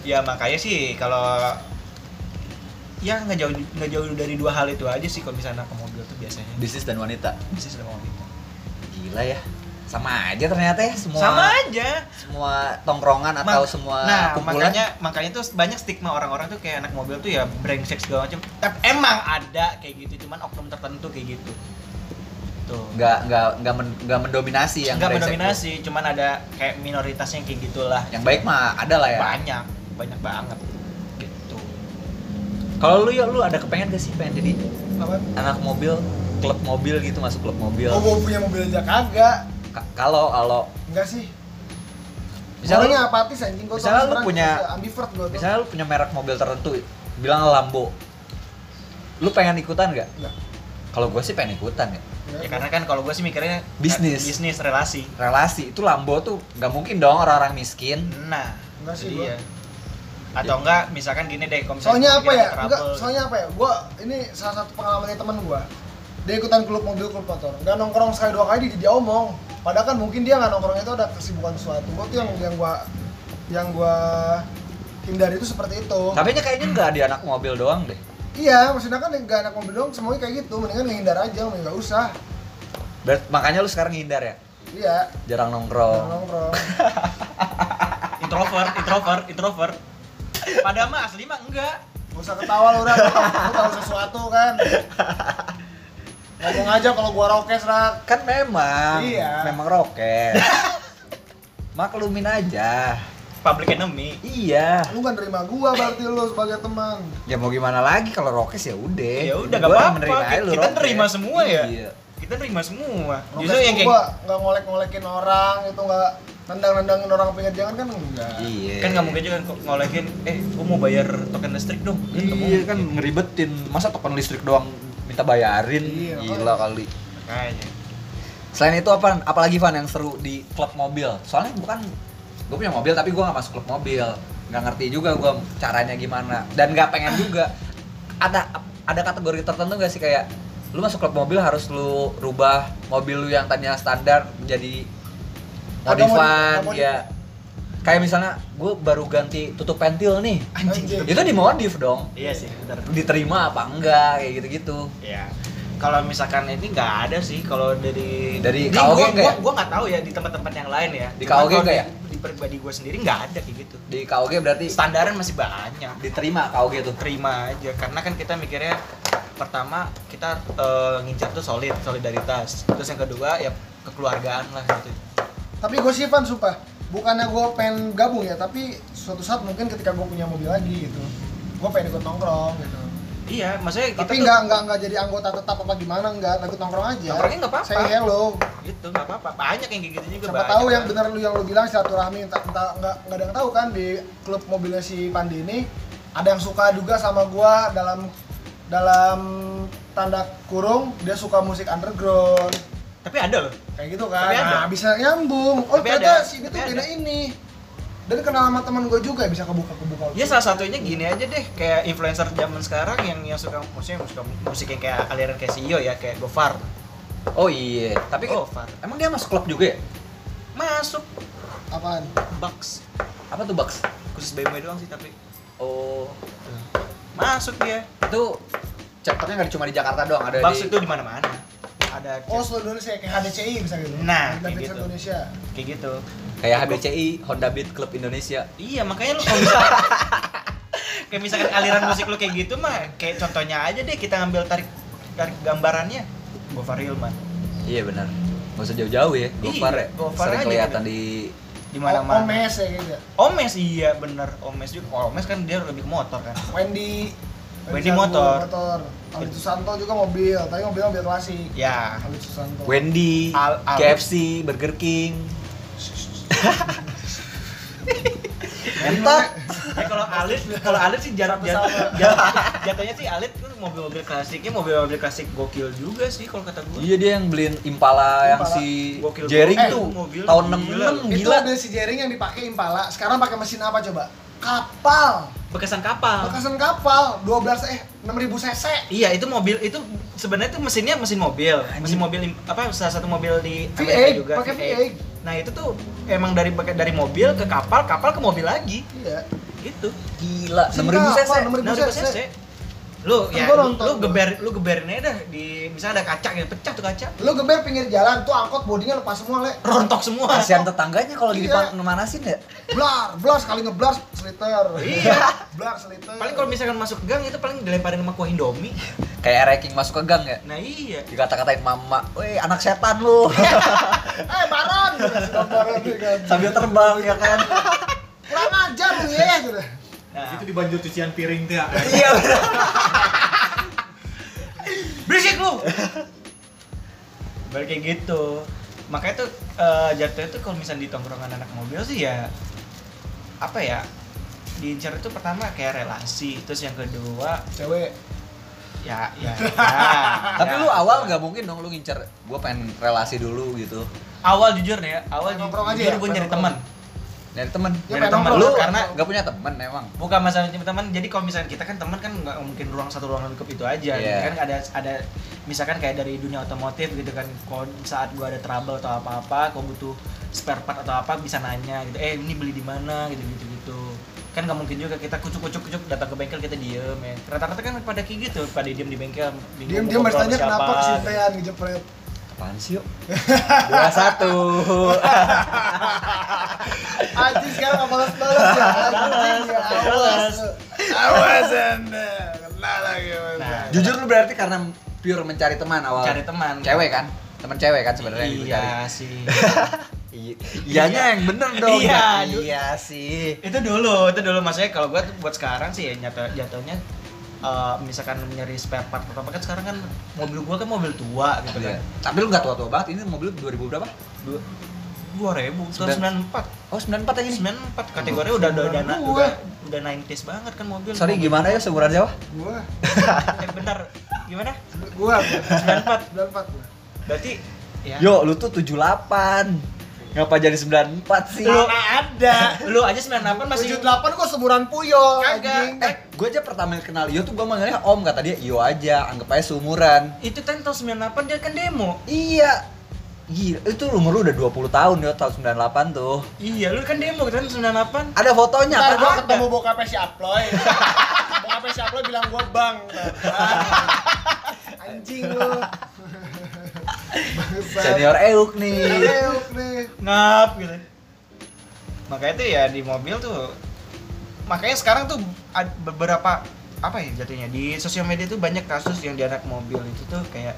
Ya makanya sih kalau ya nggak jauh nggak jauh dari dua hal itu aja sih kalau misalnya ke mobil tuh biasanya Bisnis dan wanita. bisnis sama wanita. Gila ya. sama aja ternyata ya semua sama aja semua tongkrongan atau Mak- semua nah kumpulan makanya makanya tuh banyak stigma orang-orang tuh kayak anak mobil tuh ya brengsek segala macam tapi emang ada kayak gitu cuman oknum tertentu kayak gitu nggak nggak nggak men- nggak mendominasi yang nggak mendominasi cuman ada kayak minoritasnya kayak gitulah tuh. yang baik mah ada lah ya banyak banyak banget gitu kalau lu ya lu ada kepengen gak sih pengen jadi Apa? anak mobil klub mobil gitu masuk klub mobil Oh, gua punya mobil aja kagak. Ka- kalau kalau Enggak sih. misalnya Orangnya apatis anjing gua tuh misalnya lu sekarang punya- ambivert gua tuh. misalnya lu punya merek mobil tertentu bilang Lambo lu pengen ikutan nggak Enggak. Kalau gue sih pengen ikutan ya ya karena kan kalau gue sih mikirnya Bisnis. eh, bisnis relasi relasi itu Lambo tuh nggak mungkin dong orang-orang miskin nah Enggak sih dia atau enggak misalkan gini deh kalau misalkan Soalnya apa ya? Enggak, soalnya apa ya? Gua ini salah satu pengalaman dari teman gua. Dia ikutan klub mobil, klub motor. Enggak nongkrong sekali dua kali dia, dia omong. Padahal kan mungkin dia nggak nongkrongnya itu ada kesibukan sesuatu. Gua tuh yang yang gua yang gua hindari itu seperti itu. tapi nya kayaknya nggak di anak mobil doang deh Iya, maksudnya kan nggak anak mobil dong, semuanya kayak gitu. Mendingan ngehindar aja, mending nggak usah. Berarti makanya lu sekarang ngindar ya Iya, jarang nongkrong nongkrong. introvert introvert introvert padahal mah asli mah enggak Gak usah ketawa lu udah, lu tahu, sesuatu kan. Ngomong aja kalau gua rokes rak. kan memang Iya. memang roket maklumin aja public enemy. Iya. Lu kan nerima gua berarti lu sebagai teman. ya mau gimana lagi kalau rokes ya udah. Ya udah gak Gua apa-apa. kita rokes. terima semua ya. Iya. kita terima semua. Rokes justru yang kayak gua nggak ngolek-ngolekin orang itu nggak nendang-nendangin orang pinggir jalan kan enggak. iya. Kan nggak mungkin juga kok ngolekin eh gua mau bayar token listrik dong. Kan iya kan ngeribetin. Masa token listrik doang minta bayarin? Iya, gila kali. Makanya. selain itu apa apalagi Van yang seru di klub mobil? Soalnya bukan gue punya mobil tapi gue nggak masuk klub mobil. Nggak ngerti juga gue caranya gimana. Dan nggak pengen juga. Ada ada kategori tertentu gak sih? Kayak lu masuk klub mobil harus lu rubah mobil lu yang tadinya standar menjadi modifan modif- modif. ya kayak misalnya gue baru ganti tutup pentil nih. Anjing. itu dimodif dong. Iya sih benar diterima apa enggak kayak gitu-gitu. Ya kalau misalkan ini nggak ada sih kalau dari Dari Ini KOG gua, nggak gua, ya? gua nggak tahu ya di tempat-tempat yang lain ya. Di KOG nggak di- ya? Di pribadi gue sendiri nggak ada kayak gitu. Di KOG berarti standaran masih banyak. Diterima KOG tuh terima aja karena kan kita mikirnya pertama kita eh, ngincar tuh solid solidaritas. Terus yang kedua ya kekeluargaan lah gitu. Tapi gue sih Van sumpah, bukannya gue pengen gabung ya, tapi suatu saat mungkin ketika gue punya mobil lagi gitu, gue pengen ikut nongkrong gitu. Iya maksudnya kita Tapi tuh nggak nggak nggak jadi anggota tetap apa gimana nggak, ikut nongkrong aja. Nongkrongnya nggak apa-apa. Say hello. gitu nggak apa-apa banyak yang kayak gitu juga Siapa tahu yang banget. benar lu yang lu bilang silaturahmi entah, entah nggak nggak ada yang tahu kan di klub mobilnya si Pandi ini ada yang suka juga sama gua dalam dalam tanda kurung dia suka musik underground tapi ada loh kayak gitu kan Tapi ada. nah bisa nyambung oh Tapi ternyata ada. si ada. beda ini dan kenal sama teman gue juga bisa kebuka kebuka Ya salah satunya gini aja deh, kayak influencer zaman sekarang yang yang suka maksudnya suka musik yang kayak aliran kayak CEO ya, kayak Gofar. oh iya tapi Gofar. emang dia masuk klub juga ya Masuk apaan Bucks. apa tuh Bucks Khusus BMW doang sih tapi oh masuk dia. itu chapternya nggak cuma di Jakarta doang ada Bucks di itu di mana-mana. Ada oh seluruh Indonesia kayak HDCI bisa gitu Nah, kayak gitu. Indonesia kayak gitu. Kayak HBCI Honda Beat Club Indonesia Iya, makanya lu kalau misalkan kayak misalkan aliran musik lu kayak gitu mah kayak contohnya aja deh kita ngambil tarik tarik gambarannya Gofar Hilman iya benar nggak usah jauh-jauh ya Gofar Iya, ya Gofar sering kelihatan gitu. di di oh, mana-mana. Omes ya kayaknya Omes iya bener Omes juga. Kalau Omes kan dia lebih ke motor kan. Wendy Wendy Sagu, motor. motor Aldi Susanto juga mobil tapi mobilnya mobil klasik Ya. Aldi Susanto Wendy, Al- Al- KFC, Burger King Mana? Eh kalau Alit, kalau Alit sih jar, jar, Sama-sama. jar- jatuhnya sih Alit tuh mobil-mobil klasiknya mobil-mobil klasik gokil juga sih kalau kata gue. iya dia yang beliin Impala, yang Impala. si Gokil Jering banget. tuh Eh, mobil tahun gila. 66 itu gila ada si jaring yang dipakai Impala sekarang pakai mesin apa coba kapal Bekasan kapal. bekasan kapal 12 eh 6000 cc Iya itu mobil itu sebenarnya itu mesinnya mesin mobil, mesin mobil apa salah satu mobil di V8, Amerika juga. pakai V8. V8. Nah itu tuh emang dari dari mobil ke kapal, kapal ke mobil lagi, iya gitu. gila Mesin 6000 cc 6000 Nah, cc. Lu Kan ya lu, lu geber lu geberin aja dah di misalnya ada kaca gitu pecah tuh kaca Lu geber pinggir jalan tuh angkot bodinya lepas semua, Le. rontok semua Kasihan tetangganya kalau lagi Iya. dimanasin ya. Blar, blar sekali ngeblar seliter. Iya. Blar seliter. paling kalau misalkan masuk gang itu paling dilemparin sama kuah indomie Kayak ranking masuk ke gang ya. nah iya Dikata-katain mama, "Woi, anak setan lu." eh, barang. Kan. Sambil terbang ya kan. Kurang ajar lu ya, gitu. Nah, Itu dibanjur cucian piring tuh ya. Iya. berisik lu balik kayak gitu makanya tuh eh, jatuhnya tuh kalau misalnya di tongkrongan anak mobil sih ya apa ya diincar itu pertama kayak relasi terus yang kedua Cewek. ya ya, ya Tapi ya. lu awal nggak mungkin dong lu ngincer gua pengen relasi dulu gitu. awal jujur nih ya awal aja jujur ya? gue Pengen nyari teman Dari temen. Ya, temen nongkrong, lu Karena nggak punya temen emang. bukan masalah nyari teman jadi kalau misalnya kita kan teman kan nggak mungkin ruang satu ruangan lingkup itu aja Iya. kan ada ada misalkan kayak dari dunia otomotif gitu kan kalau saat gua ada trouble atau apa apa kau butuh spare part atau apa bisa nanya gitu eh ini beli di mana gitu gitu gitu kan nggak mungkin juga kita kucuk kucuk kucuk datang ke bengkel kita diem ya rata-rata kan pada kayak gitu pada diem di bengkel bingung Diam-diam ngobrol harus tanya sama kenapa siapa, kesintean ngejepret. Apaan sih yuk? Dua satu. Anjing sekarang nggak balas-balas ya. Anjing ya. Awas. Awas anda. Kena lagi. Mas. Nah, Jujur lu berarti karena pure mencari teman awal. cari teman Cewek kan? Teman cewek kan sebenarnya yang iya sih Iya. Iyanya yang bener dong. Iya, Ya, iya sih. itu dulu itu dulu maksudnya kalau gua tuh buat sekarang sih ya nyata jatuhnya eh, misalkan nyari spare part pertama kan sekarang kan mobil gua kan mobil tua gitu Iya. kan Tapi lu nggak tua-tua banget. Ini mobil 2000 berapa? dua dua ribu tahun sembilan empat Oh, 94 yang ini. sembilan empat kategori udah udah udah udah udah 90s banget kan mobil Sorry, mobil. gimana ya seumuran Jawa? Gua. eh bentar gimana Gua. 94 94 gua. berarti ya Yo, lu tuh 78. Ngapa jadi 94 sih? lu ada lu aja 98 masih 78 gua seumuran Puyo. Kagak. anjing. Eh, gue aja pertama kenal Iyo tuh gue manggilnya Om kata dia Iyo aja, anggap aja seumuran. itu kan tahun 98 dia kan demo Iya. Gila, itu umur lu udah 20 tahun ya tahun 98 tuh. iya lu kan demo kan 98 Ada fotonya Ntar kan? gua ketemu bokapnya si Aploy. bokapnya si Aploy bilang gua bang. Anjing lu. Senior Euk nih. Reuk nih. ngap gitu makanya tuh ya di mobil tuh makanya sekarang tuh beberapa apa ya jatuhnya di sosial media tuh banyak kasus yang di anak mobil itu tuh kayak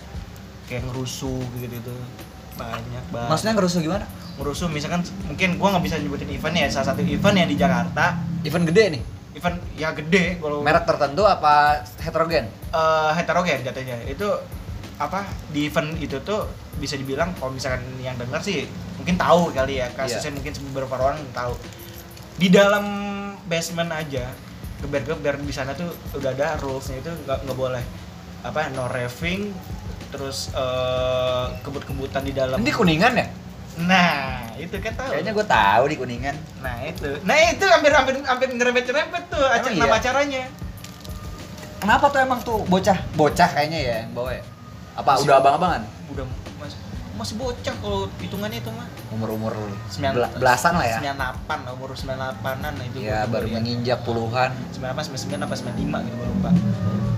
kayak ngerusuh gitu gitu banyak banget Maksudnya ngerusuh gimana? ngerusuh misalkan mungkin gua nggak bisa nyebutin event ya salah satu event yang di Jakarta Event gede nih. event ya gede kalau Merek tertentu apa heterogen? eh, heterogen jatuhnya itu apa di event itu tuh bisa dibilang kalau misalkan yang dengar sih mungkin tahu kali ya kasusnya mungkin beberapa orang tahu di dalam basement aja geber-geber di sana tuh udah ada rulesnya itu nggak nggak boleh apa no raving terus eh, kebut-kebutan di dalam Ini kuningan ya? nah itu kan tahu Kayaknya gue tahu di kuningan. nah itu nah itu hampir hampir hampir nyerempet-nyerempet tuh acara iya? acaranya Kenapa tuh emang tuh bocah? Bocah kayaknya ya yang bawa ya? Apa Masih- udah abang-abangan? udah masih masih bocah kalau hitungannya itu mah Umur-umur belasan lah ya? 98 lah, umur 98-an nah itu Ya gua baru lihat. menginjak puluhan. 98 99 apa 95 gitu gua lupa.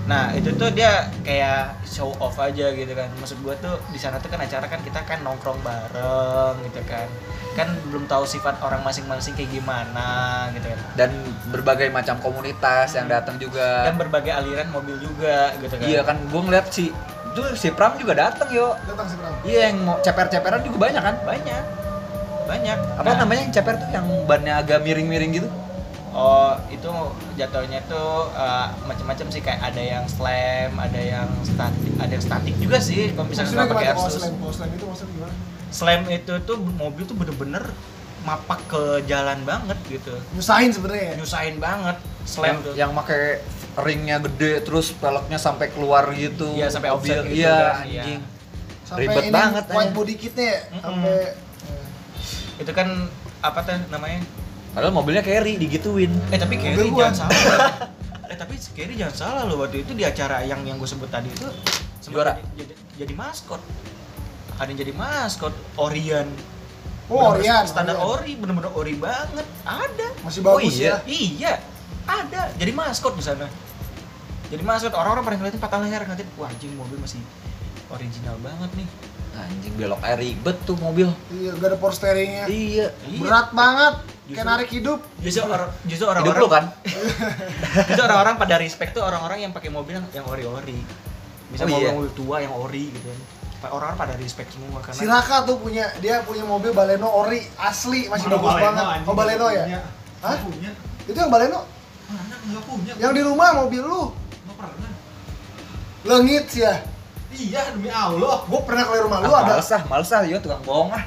Nah, itu tuh dia kayak show off aja gitu kan. Maksud gua tuh di sana tuh kan acara kan kita kan nongkrong bareng gitu kan. Kan belum tahu sifat orang masing-masing kayak gimana gitu kan. Dan berbagai macam komunitas yang datang juga. Dan berbagai aliran mobil juga gitu kan. Iya kan, gue ngeliat si itu si Pram juga datang yo. Datang si Bram. Iya yang mau ceper-ceperan juga banyak kan? banyak. Banyak. Apa Nah, namanya yang ceper tuh yang bannya agak miring-miring gitu? Oh, itu jatuhnya tuh uh, macam-macam sih kayak ada yang slam, ada yang statik, ada yang statik juga sih kalau misalnya nggak pakai Airsus. slam? Slam itu maksudnya gimana? Slam itu tuh mobil tuh bener-bener mapak ke jalan banget gitu. Nyusahin sebenarnya ya. Nyusahin banget slam yang, tuh. yang pakai ringnya gede terus peleknya sampai keluar gitu. Iya, sampai offset Mobil. gitu Iya, kan, iya. anjing. Sampai Ribet ini banget, white body kitnya ya. Mm-mm. Sampai Itu kan apa tuh namanya? Padahal mobilnya carry digituin. Eh tapi gua. jangan salah. eh tapi Kerry jangan salah loh waktu itu di acara yang yang gue sebut tadi itu Juara. jadi, jadi, jadi maskot. Ada yang jadi maskot Orion. Oh, Bener-bener Orion, Standar Orion. ori, bener-bener ori banget. Ada. masih bagus Oh, iya? ya. Iya. Ada. Jadi maskot di sana. Jadi masuk orang-orang pada ngeliatin patah leher nanti wah anjing mobil masih original banget nih Anjing belok air ribet tuh mobil. Iya, gak ada power steeringnya. Iya. Iya. Berat banget. Justru- Kayak narik hidup. justru orang justru Hidup orang-orang lu kan? justru orang-orang pada respect tuh orang-orang yang pakai mobil yang, yang ori-ori bisa Oh, mobil iya. mobil tua yang ori gitu kan orang-orang pada respect semua karena Si Raka tuh punya, dia punya mobil Baleno ori asli, masih Mana bagus Baleno, banget. anjing, Oh Baleno ya? punya. Hah? Punya Itu yang Baleno? mana punya Yang di rumah mobil lu. Pernah Lengit sih ya. iya demi Allah Gue pernah ke rumah lu Ah, ada males ah, males ah, yo tukang bohong ah.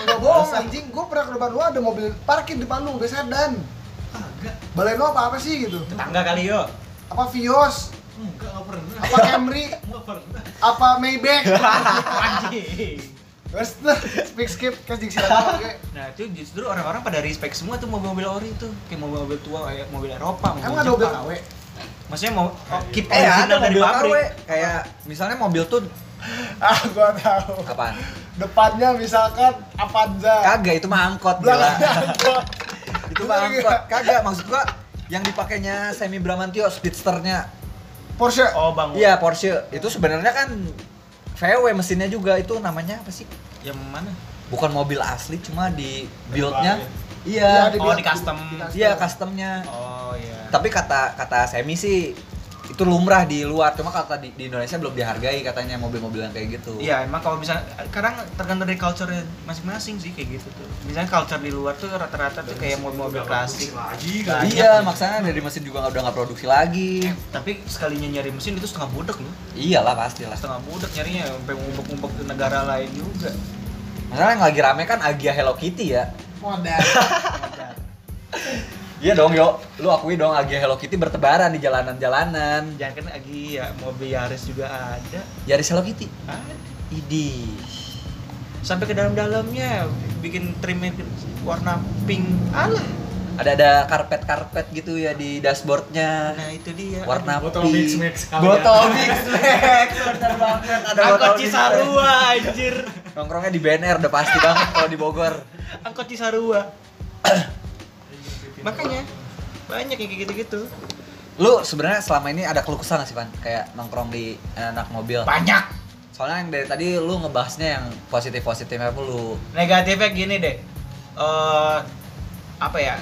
Enggak bohong anjing, gue pernah ke depan lu ada mobil parkir depan lu, udah sedan. kagak Baleno apa apa sih gitu? tetangga kali yo Apa Vios? enggak nggak pernah Apa Camry? nggak pernah Apa Maybach? anjing Terus tuh, speak skip ke jing siapa oke. nah itu justru orang-orang pada respect semua tuh mobil-mobil ori tuh kayak mobil-mobil tua kayak mobil Eropa mobil Emang ada mobil. KW? Maksudnya mau oh, keep Eh ada original dari mobil pabrik KW kayak misalnya mobil tuh Ah, gua tahu. apaan? Depannya misalkan Avanza. Kagak itu mah angkot gila. Belakangnya angkot. itu mah angkot. Kagak maksud gua yang dipakainya Semi Bramantio speedsternya. Porsche. oh bang Iya Porsche. Itu sebenarnya kan VW mesinnya juga itu namanya apa sih? yang mana Bukan mobil asli cuma di build-nya. Iya, Iya. di- oh di custom Iya customnya. oh iya Tapi kata kata Semi sih itu lumrah di luar cuma kata di, di Indonesia belum dihargai katanya mobil-mobil yang kayak gitu. Iya, emang kalau bisa sekarang tergantung dari culture masing-masing sih kayak gitu tuh. Misalnya culture di luar tuh rata-rata tuh kayak mobil-mobil klasik. lagi Banyak Iya, maksudnya dari mesin juga udah nggak produksi lagi. Eh, tapi sekalinya nyari mesin itu setengah budek loh. Iyalah pasti lah. Setengah budek nyarinya sampai ngumpet-ngumpet ke negara lain juga. Masalah yang lagi rame kan Agia Hello Kitty ya. Modern. Iya dong yo, lu akui dong Agia Hello Kitty bertebaran di jalanan-jalanan. Jangan kan lagi ya mobil Yaris juga ada. Yaris Hello Kitty. Ada. Idi. Sampai ke dalam-dalamnya bikin trimnya warna pink. Alah. Ada ada karpet-karpet gitu ya di dashboardnya. Nah, itu dia. Warna Botol pink. mix mix kali Botol ya. mix mix. Bener banget. Ada Angkot botol. Cisarua anjir. Nongkrongnya di BNR udah pasti banget kalau di Bogor. Angkot Cisarua. Makanya banyak yang kayak gitu-gitu. Lu sebenarnya selama ini ada keluh kesah nggak sih, Pan? Kayak nongkrong di anak mobil. Banyak. Soalnya yang dari tadi lu ngebahasnya yang positif-positifnya mulu. Negatifnya gini deh. Eh apa ya?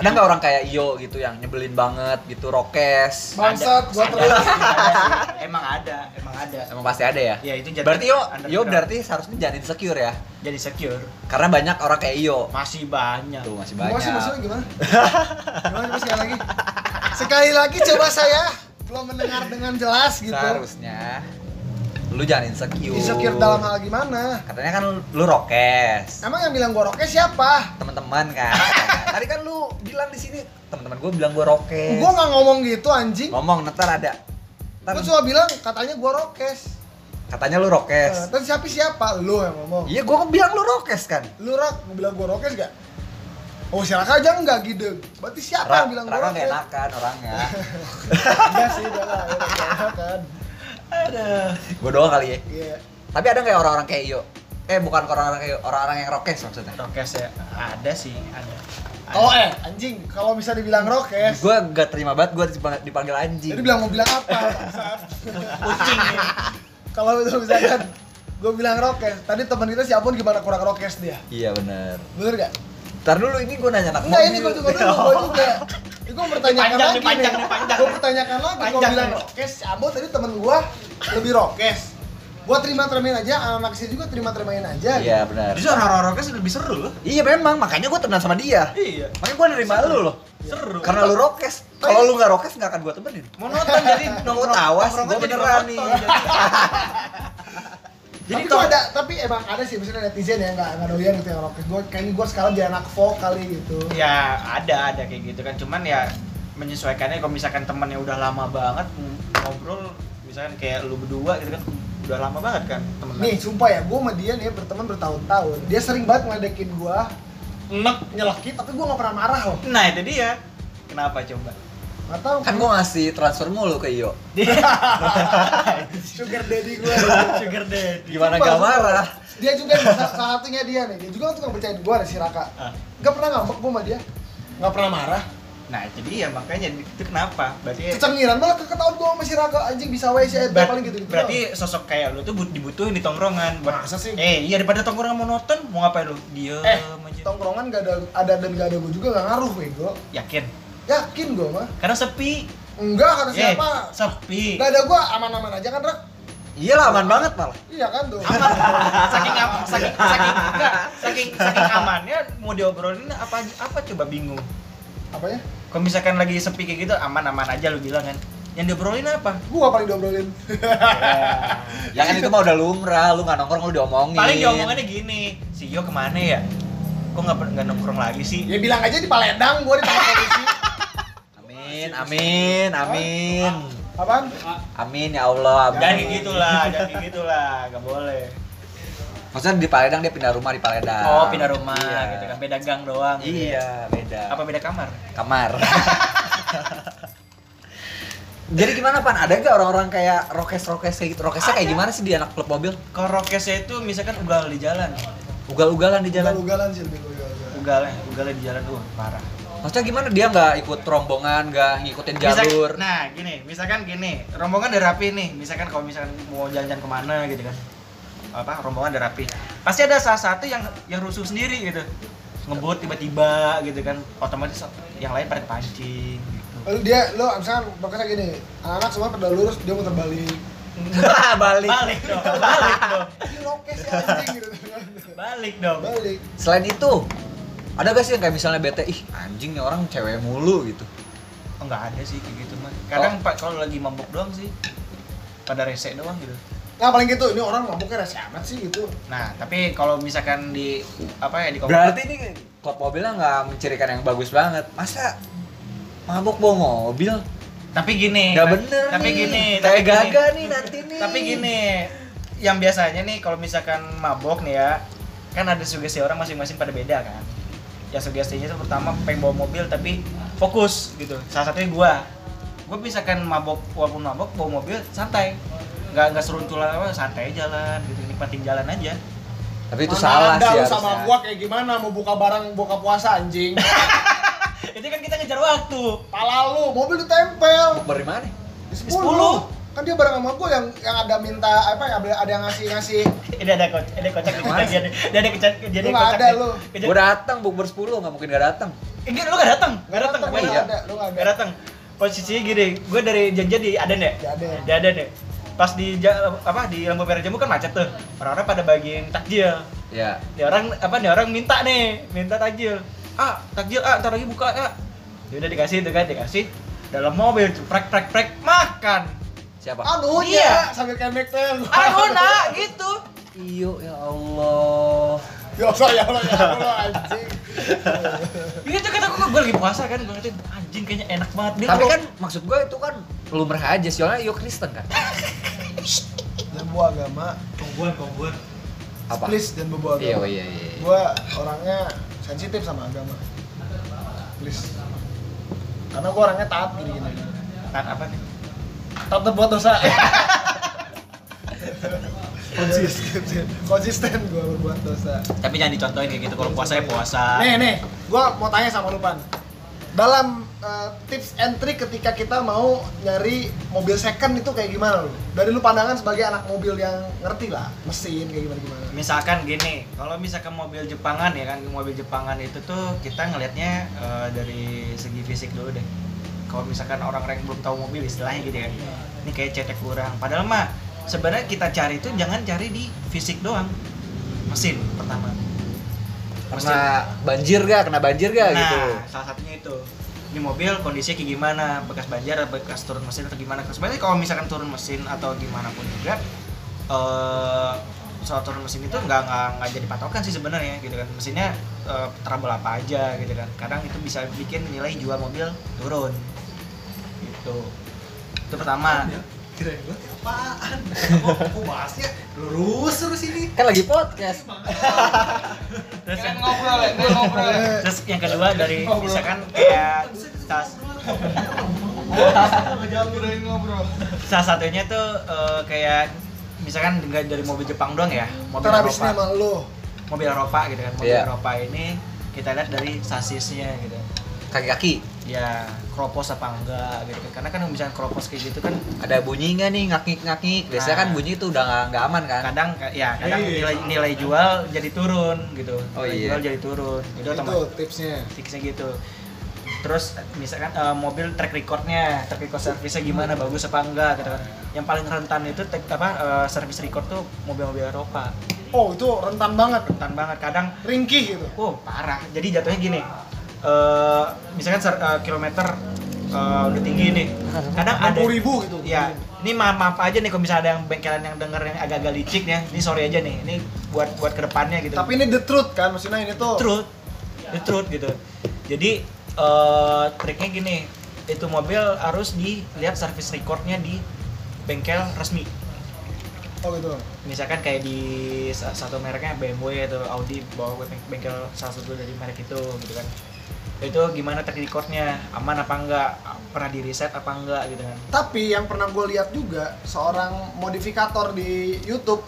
Ada nggak orang kayak Iyo gitu yang nyebelin banget gitu, rokes? Bangsat, gua terus. Emang ada, emang ada. Emang pasti ada ya? Ya itu jadi Berarti Yo, underground. Yo berarti seharusnya jangan insecure ya? jadi secure. Karena banyak orang kayak Iyo. Masih banyak. Tuh masih banyak. sih maksudnya gimana? Gimana coba sekali lagi? Sekali lagi coba saya belum mendengar dengan jelas gitu. Seharusnya lu jangan insecure. Insecure dalam hal gimana? Katanya kan lu rokes. Emang yang bilang gua rokes siapa? Teman-teman kan. Tadi kan lu bilang di sini teman-teman gue bilang gue rokes. Gua nggak ngomong gitu anjing. ngomong ntar ada. Ntar Gua cuma bilang katanya gua rokes. katanya lu Eh, rokes. Dan siapa siapa? Lu yang ngomong. Iya, gua bilang lu rokes kan. Lu rak, gua bilang gua rokes gak? Oh, si Raka aja enggak gitu. Berarti siapa Ra yang bilang gua Raka rokes? nggak enakan orangnya. Iya sih, udah lah, ya, enakan. Ada. gue doang kali ya. Iya. Tapi ada nggak orang-orang kayak Iyo? Eh bukan orang-orang kayak orang-orang yang rokes maksudnya. Rokes ya ada sih, ada. Ada. Oh eh, anjing, kalau bisa dibilang rokes, Gue gak terima banget gue dipanggil anjing. jadi bilang mau bilang apa? kucing nih. kalau itu misalkan gue bilang rokes, tadi temen kita si Abon gimana kurang rokes dia? Iya bener. Bener gak? Ntar dulu ini gue nanya anak Enggak, ini gue juga dulu, gue juga Ini gue bertanyakan Panjang lagi panjang nih, panjang Gue pertanyakan lagi, gue Panjang bilang rokes, si Abon tadi temen gue lebih rokes Gue terima-terimain aja, anak sini juga terima-terimain aja Iya benar. Justru orang-orang rokes lebih seru loh. Iya memang, makanya gue temenan sama dia. Iya. Makanya gue nerima lu loh. Seru. Karena lu rokes. Kalau lu nggak rokes nggak akan gue temenin. monoton jadi Nongkrong tawas, jadi beneran nih. Tapi Jadi toh- ada, tapi emang ada sih misalnya netizen yang nggak nggak doyan gitu yang rokes Gue kayaknya gue sekarang jadi anak folk kali gitu. Ya ada ada kayak gitu kan. Cuman ya menyesuaikannya kalau misalkan temennya udah lama banget ng- ngobrol misalkan kayak lu berdua gitu kan udah lama banget kan temen Nih, sumpah ya, gue sama dia nih berteman bertahun-tahun. Dia sering banget ngeledekin gue enek Nyelekit, tapi gue gak pernah marah loh. Nah itu dia. Kenapa coba Gak tau Kan gue ngasih transfer mulu ke Iyo. Sugar daddy gue sugar daddy Gimana Sumpah, gak marah? Dia juga salah salah satunya dia nih, dia juga tukang percaya gue ada si Raka Ah. Gak pernah ngambek gue sama dia Gak pernah marah Nah, jadi ya makanya itu kenapa? Berarti Kecengiran malah ketahuan gua sama si Raga anjing bisa Ber- paling gitu gitu. berarti sosok kayak lu tuh but- dibutuhin di tongkrongan Masa sih? eh iya daripada tongkrongan monoton mau ngapain lu diem eh aja tongkrongan gak ada ada dan gak ada gua juga gak ngaruh bego. yakin Yakin gua mah. karena sepi Enggak kata eh siapa? sepi Gak ada gua aman-aman aja kan Rak? Iya lah aman banget malah. Iya kan tuh. saking am- saking saking enggak, saking saking amannya mau diobrolin apa apa coba bingung Apanya? kalau misalkan lagi sepi kayak gitu aman-aman aja lu bilang kan yang diobrolin apa Gua paling diobrolin. Ya kan itu mah udah lumrah, lu nggak nongkrong lu diomongin. paling diomongannya gini si Yo ke mana ya kok nggak nggak nongkrong lagi sih ya bilang aja di Paledang gua ditangkap polisi. Amin, amin, amin. Apaan? Amin ya Allah. Amin. jangan gitulah jangan gitulah nggak boleh Maksudnya di Paledang dia pindah rumah di Paledang. oh pindah rumah Iya. gitu kan beda gang doang gitu ya. Iya, beda. apa beda kamar Kamar. Jadi gimana pan? Ada gak orang-orang kayak rokes-rokes kayak gitu? Rokesnya kayak gimana sih di anak klub mobil? kalau rokesnya itu misalkan ugal di jalan Ugal-ugalan di jalan. Ugal-ugalan sih lebih ugal-ugalan. ugalnya ugalnya di jalan tuh parah Maksudnya gimana dia nggak ikut rombongan, nggak ngikutin jalur? nah gini misalkan gini rombongan udah rapi nih misalkan kalau misalkan mau jalan-jalan ke mana gitu kan apa rombongan udah rapi pasti ada salah satu yang yang rusuh sendiri gitu ngebut tiba-tiba gitu kan otomatis yang lain pada pancing gitu Lalu dia lo misalkan pokoknya gini, anak-anak semua pada lurus dia muter balik. Balik. balik dong balik dong Ini lokes ya anjing gitu. balik dong Balik. Selain itu, ada gak sih yang kayak misalnya bete, ih anjing nih orang cewek mulu gitu. oh, nggak ada sih kayak gitu mah kadang pak kalau lagi mabuk doang sih pada rese doang gitu Nah paling gitu, ini orang mabuknya rese amat sih gitu. nah tapi kalau misalkan di apa ya di Berarti ini klub mobilnya nggak mencirikan yang bagus banget. Masa mabuk bawa mobil? tapi gini Nggak nah, bener tapi nih. gini kayak tapi gini. gaga nih nanti nih. tapi gini yang biasanya nih kalau misalkan mabok nih ya kan ada sugesti orang masing-masing pada beda kan ya sugestinya itu pertama pengen bawa mobil tapi fokus gitu salah satunya gua gua misalkan mabok walaupun mabok bawa mobil santai nggak nggak seruntulan apa santai jalan gitu nikmatin jalan aja Tapi itu Mana salah sih lu harusnya. sama gua kayak gimana mau buka barang buka puasa anjing. itu kan kita ngejar waktu Pala lu, mobil ditempel. Di mana? Di Di 10. Kan dia bareng sama gua yang yang ada minta apa ya ada yang ngasih ngasih ini ada kocak ada kocak di dia dia ada kocak jadi kocak ada, di- lu. Gua datang bukber 10 nggak mungkin gak datang. Enggak, lu gak datang, gak datang, gue nggak iya. ada, lu nggak ada. Gak datang. Posisinya gini, gue dari janjian di Aden ya? Di Aden. Di ya. Pas di apa di lampu merah jambu kan macet tuh. Orang-orang pada bagiin takjil. Ya. Nih orang apa nih orang minta nih, minta takjil. Ah, takjil ah, ntar lagi buka ah. Ya udah dikasih tuh kan, dikasih dalam mobil prek prek prek makan. Siapa? Anu Iya. ya sambil kemek teh. Anu nak gitu. Iyo ya Allah. Ya Allah ya Allah ya Allah anjing. Gitu kata gue, gue lagi puasa kan, gue ngatain anjing kayaknya enak banget. Dia Tapi kan maksud gue itu kan lumrah aja soalnya yo Kristen kan. Dan gua agama, Kongguan, kongguan. Apa? please dan bawa Iya agama. iya iya. Gua orangnya sensitif sama agama. Please. Karena gua orangnya taat gini gini. Taat apa nih? Taat berbuat dosa. konsisten konsisten gue berbuat dosa Tapi jangan dicontohin kayak gitu kalau puasa ya puasa. nih nih gue mau tanya sama lu pan dalam eh, tips and trick ketika kita mau nyari mobil second itu kayak gimana lu dari lu pandangan sebagai anak mobil yang ngerti lah mesin kayak gimana gimana Misalkan gini, kalau misalkan mobil Jepangan ya kan, mobil Jepangan itu tuh kita ngelihatnya eh, dari segi fisik dulu deh. Kalau misalkan orang yang belum tahu mobil istilahnya gitu kan, ini kayak cetek kurang. Padahal mah sebenarnya kita cari itu jangan cari di fisik doang, mesin pertama. Kena banjir gak? Kena banjir gak nah, gitu? salah satunya itu. Di mobil kondisinya kayak gimana? Bekas banjir atau bekas turun mesin atau gimana? Sebenarnya kalau misalkan turun mesin atau gimana pun juga eh soal turun mesin itu nggak nggak nggak jadi patokan sih sebenarnya gitu kan. Mesinnya eh, trouble apa aja gitu kan. Kadang itu bisa bikin nilai jual mobil turun gitu itu pertama Kirain gua apaan? Kok kok bahasnya lurus terus ini? Kan lagi podcast. terus yang ngobrol ya, ngobrol. terus yang kedua dari misalkan kayak tas salah satunya tuh eh, kayak misalkan nggak dari mobil Jepang doang ya mobil ntar Eropa sama lu mobil Eropa gitu kan mobil Iya. Eropa ini kita lihat dari sasisnya gitu Kaki-kaki. Ya kropos apa enggak gitu. Kan karena kan misalnya kropos kayak gitu kan Ada bunyi nggak nih ngakik-ngakik? Biasanya kan Nah. bunyi itu udah nggak aman kan? kadang ya kadang Iya. nilai nilai jual jadi turun gitu. Oh, nilai iya. jual jadi turun. Itu itu tipsnya. fixnya gitu. Terus misalkan eh, mobil track recordnya track record servisnya gimana bagus apa enggak gitu kan. Yang paling rentan itu tek- apa eh, service record tuh mobil-mobil Eropa. Oh itu rentan banget. Rentan banget. Kadang ringkih gitu. Oh parah. Jadi jatuhnya gini eh misalkan ser- eh, kilometer eh, udah tinggi nih. Kadang ada 60 ribu gitu. Ya ini maaf maaf aja nih kalau misalnya ada yang bengkelan yang denger yang agak-agak licik ya. Ini sorry aja nih. Ini buat buat ke depannya gitu. Tapi ini the truth kan maksudnya ini tuh truth. The truth gitu. Jadi eh triknya gini. Itu mobil harus dilihat service recordnya di bengkel resmi. Oh gitu. Misalkan kayak di sa- satu mereknya BMW atau Audi bawa ke beng- bengkel salah satu dari merek itu gitu kan itu gimana track recordnya? Aman apa enggak? Pernah di reset apa enggak gitu kan? Tapi yang pernah gue lihat juga seorang modifikator di YouTube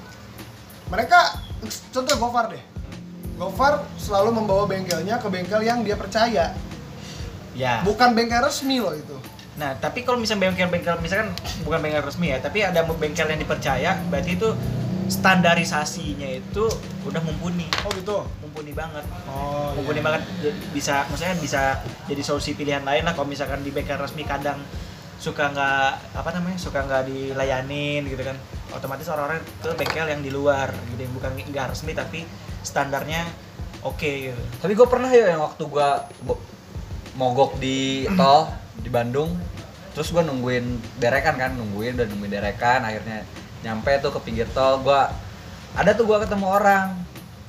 mereka contoh Gofar deh. Gofar selalu membawa bengkelnya ke bengkel yang dia percaya. Ya. Bukan bengkel resmi loh itu. Nah tapi kalau misalnya bengkel-bengkel misalkan bukan bengkel resmi ya tapi ada bengkel yang dipercaya berarti itu standarisasinya itu udah mumpuni. Oh gitu? Mumpuni banget. Oh mumpuni banget. Jadi bisa maksudnya bisa jadi solusi pilihan lain lah kalau misalkan di bengkel resmi kadang suka nggak apa namanya suka nggak dilayanin gitu kan. Otomatis orang-orang ke bengkel yang di luar gitu yang bukan nggak resmi tapi standarnya oke gitu. Tapi gue pernah ya yang waktu gue mogok di tol di Bandung, terus gue nungguin derekan kan, nungguin udah nungguin derekan, akhirnya nyampe tuh ke pinggir tol, gue ada tuh gue ketemu orang,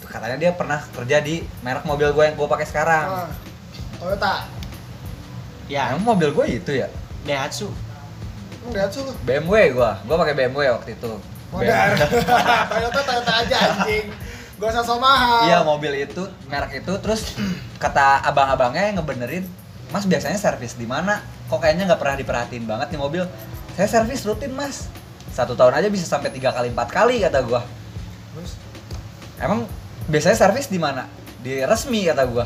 katanya dia pernah kerja di merek mobil gue yang gue pakai sekarang. Ah, Toyota ya Emang mobil gue itu ya? Daihatsu Emang Daihatsu lu BMW gue, gue pakai BMW waktu itu. modern Toyota Toyota aja anjing gak usah so mahal Iya mobil itu merek itu terus kata abang-abangnya yang ngebenerin Mas biasanya servis di mana? Kok kayaknya nggak pernah diperhatiin banget nih mobil? Saya servis rutin mas. Satu tahun aja bisa sampai tiga kali empat kali kata gua. Terus, Emang biasanya servis di mana? Di resmi kata gua.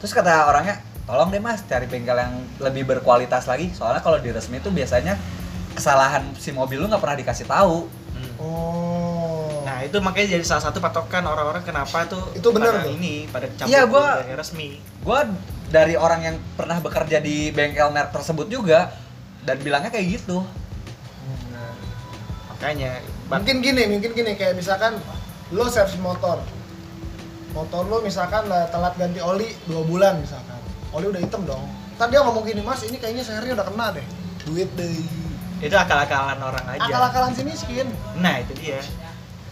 Terus kata orangnya, tolong deh mas cari bengkel yang lebih berkualitas lagi. Soalnya kalau di resmi itu biasanya kesalahan si mobil lu nggak pernah dikasih tahu. Hmm. oh Nah itu makanya jadi salah satu patokan orang-orang kenapa tuh Itu bener pada ini pada campur Iya, gua- resmi. Gua dari orang yang pernah bekerja di bengkel merek tersebut juga dan bilangnya kayak gitu. Makanya mungkin gini mungkin gini kayak misalkan lo servis motor. Motor lo misalkan lah telat ganti oli dua bulan misalkan. Oli udah hitam dong. Ntar dia ngomong gini mas ini kayaknya sehernya udah kena deh. Duit deh. Itu akal-akalan orang aja. akal-akalan si miskin. Nah itu dia.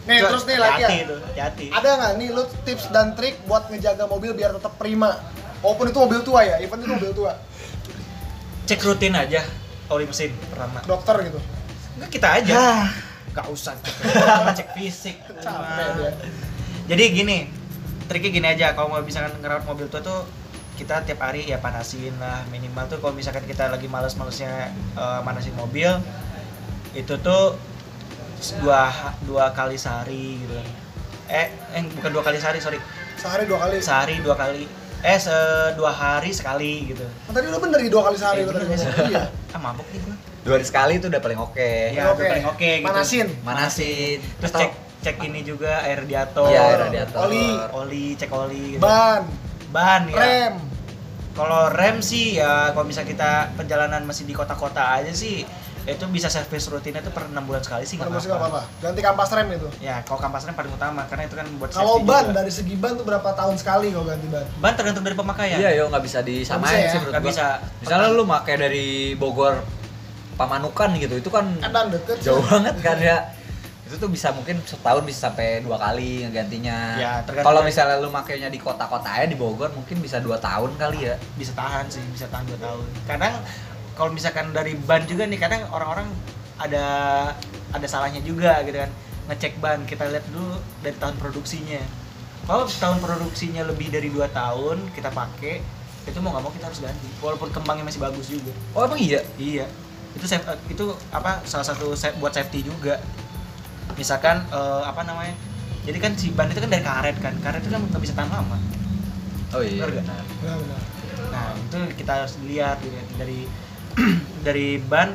nih Cuma terus nih lagi ya. itu, hati-hati. ada nggak nih lo tips dan trik buat ngejaga mobil biar tetap prima? Walaupun itu mobil tua ya even itu mobil tua. Cek rutin aja oli mesin pertama. dokter gitu Enggak kita aja. Enggak usah cek, fisik. capek dia. Jadi gini, triknya gini aja kalau mau misalkan ngerawat mobil tua tuh kita tiap hari ya panasin lah minimal tuh kalau misalkan kita lagi males-malesnya eh, manasin mobil itu tuh dua dua kali sehari gitu. Eh eh bukan dua kali sehari sorry. Sehari dua kali. Sehari dua kali. Eh se dua hari sekali gitu. Kan tadi udah bener di dua kali sehari Eh, tadi iya. Ah mabuk nih gua Dua hari sekali itu udah paling oke. ya Oke. udah paling oke gitu Manasin. Manasin. terus Atau- cek cek ini juga air radiator Iya, air radiator. Oli. oli cek oli gitu. ban ban ya rem Kalau rem sih ya kalau bisa kita perjalanan masih di kota-kota aja sih itu bisa servis rutinnya tuh per enam bulan sekali sih nggak apa-apa. ganti kampas rem itu Ya kalau kampas rem paling utama karena itu kan buat Kalau ban juga. dari segi ban tuh berapa tahun sekali kalau ganti ban? ban tergantung dari pemakaian. Iya, yo nggak bisa disamain Nggak bisa ya? sih menurut Nggak gua. bisa. Misalnya lu pakai dari Bogor Pamanukan gitu, itu kan deket. jauh banget kan ya. Itu tuh bisa mungkin setahun bisa sampai dua kali ngegantinya. Ya, Kalau misalnya lu makainya di kota-kota aja di Bogor mungkin bisa dua tahun kali ya. bisa tahan sih, bisa tahan 2 tahun. Kadang kalau misalkan dari ban juga nih kadang orang-orang ada ada salahnya juga gitu kan. Ngecek ban kita lihat dulu dari tahun produksinya. Kalau tahun produksinya lebih dari 2 tahun kita pakai itu mau nggak mau kita harus ganti walaupun kembangnya masih bagus juga Oh emang iya? Iya. Itu safe, itu apa salah satu sa- buat safety juga. Misalkan eh, apa namanya? Jadi kan si ban itu kan dari karet kan. Karet itu kan nggak bisa tahan lama. Oh iya. Benar. Benar, benar. nah itu kita harus lihat gitu dari dari ban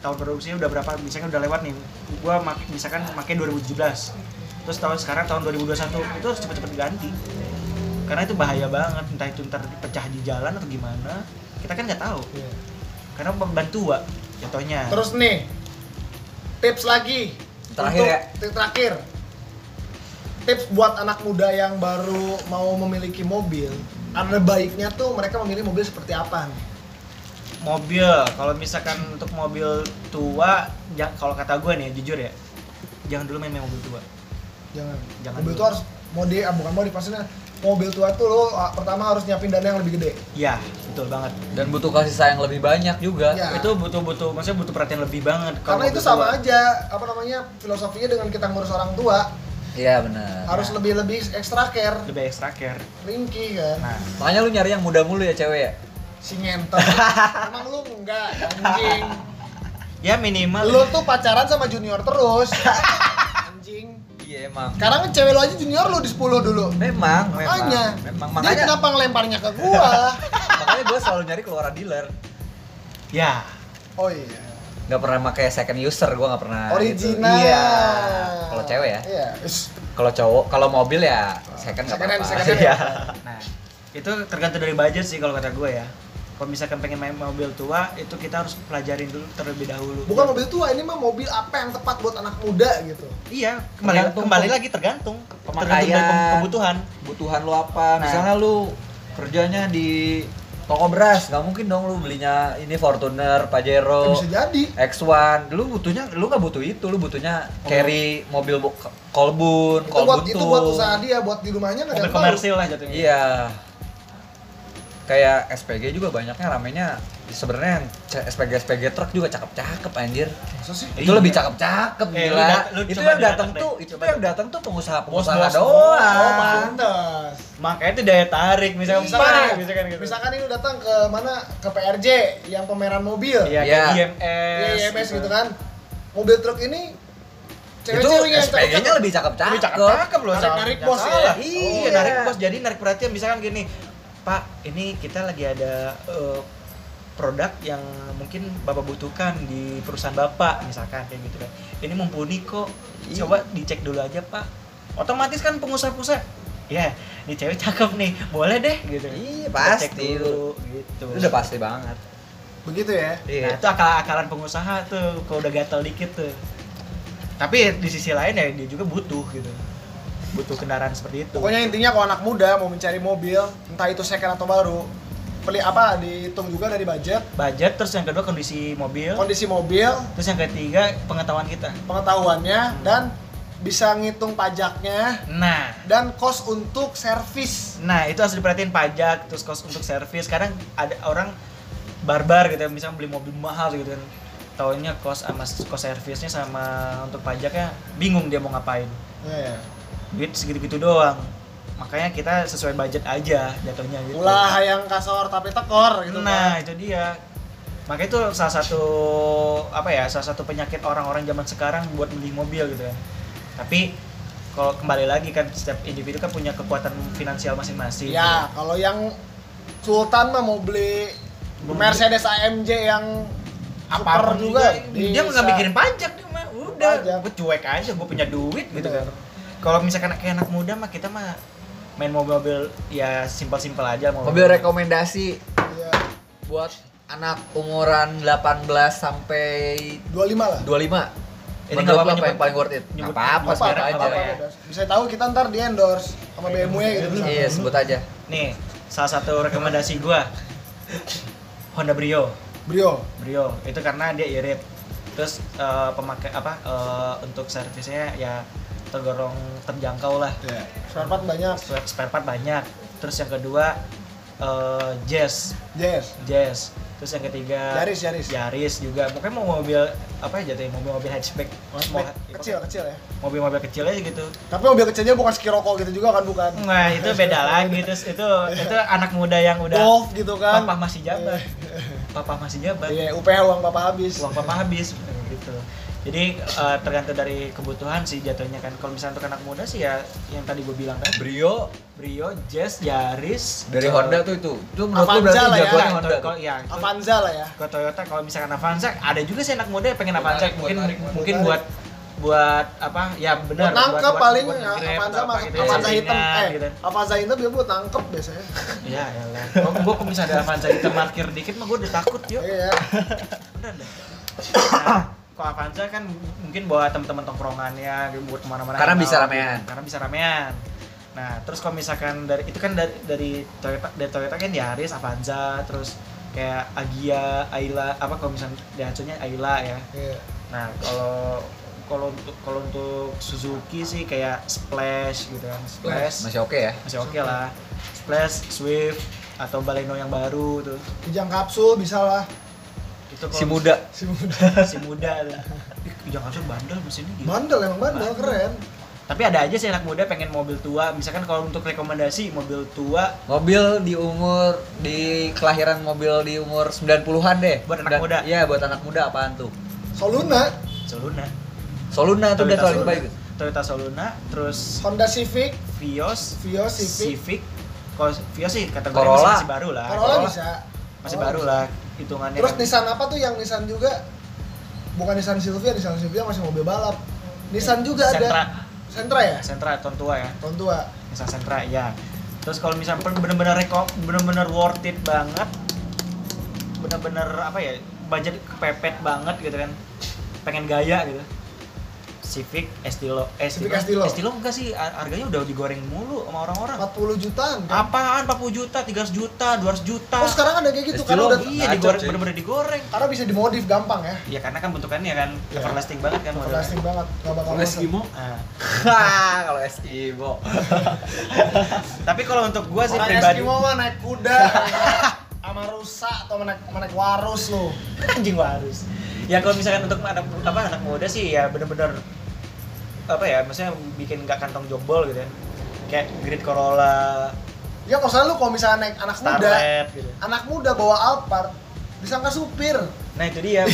tahun produksinya udah berapa misalnya udah lewat nih gua mak misalkan pakai 2017 terus tahun sekarang tahun 2021 itu harus cepet-cepet ganti karena itu bahaya banget entah itu ntar pecah di jalan atau gimana kita kan nggak tahu Iya. karena ban tua jatuhnya Terus nih, tips lagi. Terakhir Untuk- ya. Tips terakhir. Tips buat anak muda yang baru mau memiliki mobil. Ada baiknya tuh mereka memilih mobil seperti apa nih? mobil kalau misalkan untuk mobil tua ja- kalau kata gue nih jujur ya jangan dulu main, main mobil tua Jangan. Jangan mobil dulu. tuh harus mode, ah, bukan mode, maksudnya mobil tua tuh lo pertama harus nyiapin dana yang lebih gede. ya betul banget Dan butuh kasih sayang lebih banyak juga. Iya. itu butuh butuh maksudnya butuh perhatian lebih banget Karena itu sama tua. aja, apa namanya, filosofinya dengan kita ngurus orang tua Iya benar. harus lebih lebih extra care, lebih extra care ringki kan. nah Makanya lu nyari yang muda mulu ya cewek ya. Si ngentot. Emang lu enggak, anjing. ya minimal Lu tuh pacaran sama junior terus. Iya emang. Sekarang kan cewek lu aja junior lu di 10 dulu. Memang, memang. Makanya. Memang Dia makanya kenapa ngelemparnya ke gua? makanya gue selalu nyari keluaran dealer. ya Oh iya. Nggak pernah pakai second user, gue nggak pernah. gitu. Original. Iya. Kalau cewek ya. Iya. Kalau cowok, kalau mobil ya second nggak Second hand, apa-apa. second hand Iya. nah itu tergantung dari budget sih kalau kata gue ya kalau misalkan pengen main mobil tua itu kita harus pelajarin dulu terlebih dahulu bukan mobil tua, ini mah mobil apa yang tepat buat anak muda gitu. iya kembali Tergantung kembali lagi tergantung pemakaian. tergantung dari pem- kebutuhan Kebutuhan lu apa? Nah. Misalnya lu kerjanya di toko beras, nggak mungkin dong lu belinya ini Fortuner, Ya, Pajero, bisa jadi. X1. Lu butuhnya lu nggak butuh itu, lu butuhnya carry mobil bu- kolbun, Itu buat kolbun itu tuh. buat usaha dia, buat di rumahnya nggak ada komersil lah jatuhnya Iya. Kayak SPG juga banyaknya ramenya sebenarnya yang SPG SPG truk juga cakep-cakep anjir. Masa sih? Itu Iya. lebih cakep-cakep Eh, lu gila. dat- lu itu yang datang tuh, itu coba yang datang tuh pengusaha-pengusaha. Oh, doang. pantas. makanya itu daya tarik misalkan Misalkan, misalkan, gitu misalkan ini lu datang ke mana? Ke PRJ yang pameran mobil. Iya, Iya. Iya, IMS, IMS gitu kan. Mobil truk ini itu cewek-cewek yang SPG-nya lebih Lebih cakep-cakep. cakep-cakep loh. Narik-narik jangan bos ya? Iya. Iya, narik bos. Jadi narik perhatian misalkan gini, Pak, ini kita lagi ada eh, produk yang mungkin Bapak butuhkan di perusahaan Bapak misalkan kayak gitu kan. Ini mumpuni kok. Iya. Coba dicek dulu aja, Pak. Otomatis kan pengusaha-pengusaha Ya, ini cewek cakep nih, boleh deh gitu. Iya, pasti cek dulu, gitu. Itu udah pasti banget. Begitu ya. Nah, Iya. itu akal-akalan pengusaha tuh, kalau udah gatel dikit tuh. Tapi di sisi lain ya dia juga butuh gitu. Butuh kendaraan seperti itu. Pokoknya intinya kalau anak muda mau mencari mobil, entah itu second atau baru, beli apa dihitung juga dari budget, budget, terus yang kedua kondisi mobil, kondisi mobil, terus yang ketiga pengetahuan kita. pengetahuannya dan bisa ngitung pajaknya Nah, dan kos untuk servis. nah itu harus diperhatiin pajak, terus kos untuk servis. Kadang ada orang barbar gitu, ya, misalnya beli mobil mahal gitu kan. Taunya kos sama kos servisnya sama untuk pajaknya bingung dia mau ngapain. Ya, ya. Duit segitu-gitu doang. Makanya kita sesuai budget aja jatuhnya gitu. Ulah yang kasor tapi tekor gitu nah kan. itu dia makanya itu salah satu apa ya salah satu penyakit orang-orang zaman sekarang buat beli mobil gitu kan tapi kalau kembali lagi kan setiap individu kan punya kekuatan finansial masing-masing Ya, kalau yang Sultan mah mau beli Mercedes AMG yang super apa pun juga, dia nggak mikirin pajak dia mah udah gue cuek aja gue punya duit gitu Bener. kan kalau misalkan kayak anak muda mah kita mah main mobil-mobil ya simpel-simpel aja Mobil rekomendasi Iya, buat anak umuran 18 sampai 25 lah. 25. Ini nggak apa-apa apa yang paling worth it? Nggak apa-apa, sebut aja. ya. Bebas. Bisa tahu kita ntar di endorse sama BMW gitu misalnya. Iya, sebut aja. nih salah satu rekomendasi gua Honda Brio Brio. Brio itu karena dia irit terus eh, pemakai apa eh, untuk servisnya ya tergolong terjangkau lah Iya. Spare part banyak. spare, spare part banyak terus yang kedua eh, Jazz Yes. Jazz terus yang ketiga Yaris, Yaris. Yaris juga pokoknya mau mobil apa ya jatuhnya mobil-mobil hatchback Mau- Kecil, kecil ya. mobil-mobil kecil aja gitu Tapi mobil kecilnya bukan Skiroko gitu juga kan bukan. Nah itu beda lagi terus itu itu anak muda yang udah Golf gitu kan. papa masih jabat papa masih jabat Iya, UPH uang papa habis. uang papa habis gitu Jadi eh, tergantung dari kebutuhan sih jatuhnya kan. Kalau misalnya untuk anak muda sih ya yang tadi gue bilang kan Brio Brio, Jazz, Yaris dari eh, Honda tuh itu. Itu menurut lu Avanza berarti lah ya. ya, Honda. kalau ya Avanza lah ya ke Toyota kalau misalkan Avanza ada juga sih anak muda yang pengen Avanza tarik, buat mungkin tarik, buat mungkin tarik. buat buat apa ya benar buat nangkep paling ya, nge-grab Avanza masuk gitu ya, Avanza hitam sampingan eh gitu. Avanza hitam dia buat nangkep biasanya Iya, ya lah. Kalau gua kalau misalnya ada Avanza hitam parkir dikit mah gua udah takut yuk. iya Bener dah. Kalau Avanza kan mungkin buat teman-teman tongkrongannya buat ke mana-mana. Karena bisa mau, ramean. Karena bisa ramean. Nah, terus kalau misalkan dari itu kan dari dari Toyota dari Toyota kan Yaris, Avanza, terus kayak Agia, Ayla, apa kalau misalnya Daihatsu-nya Ayla ya. iya Nah, kalau kalau untuk kalau untuk Suzuki sih kayak Splash gitu kan. Splash Masih oke ya. masih oke lah. Splash, Swift atau Baleno yang baru tuh. kijang kapsul bisa lah Itu Si muda. si muda si muda. Ih, jangan langsung bandel mesinnya gitu. bandel emang bandel keren Tapi ada aja sih anak muda pengen mobil tua. Misalkan kalau untuk rekomendasi mobil tua Mobil di umur di kelahiran mobil di umur 90-an deh. Buat anak Dan- muda. Iya, buat anak muda apaan tuh? Soluna Soluna. Soluna tuh udah Toyota paling Soluna. baik. Toyota Soluna, terus Honda Civic Vios, Vios Civic Civic. Kalau Vios sih kategori Corolla. masih, masih baru lah. Corolla bisa Masih Corolla baru bisa. lah hitungannya. terus kan. Nissan apa tuh yang Nissan juga bukan Nissan Silvia Nissan Silvia masih mobil balap Nissan juga Sentra. ada Sentra ya Sentra tahun tua ya. tahun tua Nissan Sentra ya. Terus kalau misalnya bener-bener reko bener-bener worth it banget, bener-bener apa ya budget kepepet banget gitu kan, pengen gaya gitu. Civic Estilo, Civic Estilo. Estilo enggak sih har- harganya udah digoreng mulu sama orang-orang. 40 jutaan kan Apaan 40 juta, 300 juta, 200 juta. oh sekarang ada kayak gitu Estilo, karena udah iya digoreng bener-bener digoreng. karena bisa dimodif gampang ya Ya karena kan bentukannya kan Iya. everlasting banget kan modelnya. Everlasting banget nggak bakal Kalau. Eskimo Hah, kalau Eskimo. tapi kalau untuk gua sih Orang pribadi Eskimo mah naik kuda sama rusa atau naik naik warus lo anjing warus ya kalau misalkan untuk anak apa anak muda sih ya bener-bener apa ya maksudnya bikin nggak kantong jebol gitu ya kayak Grid Corolla ya kalau salah lu kalau misalnya naik anak muda Starlet gitu anak muda bawa Alphard disangka supir nah itu dia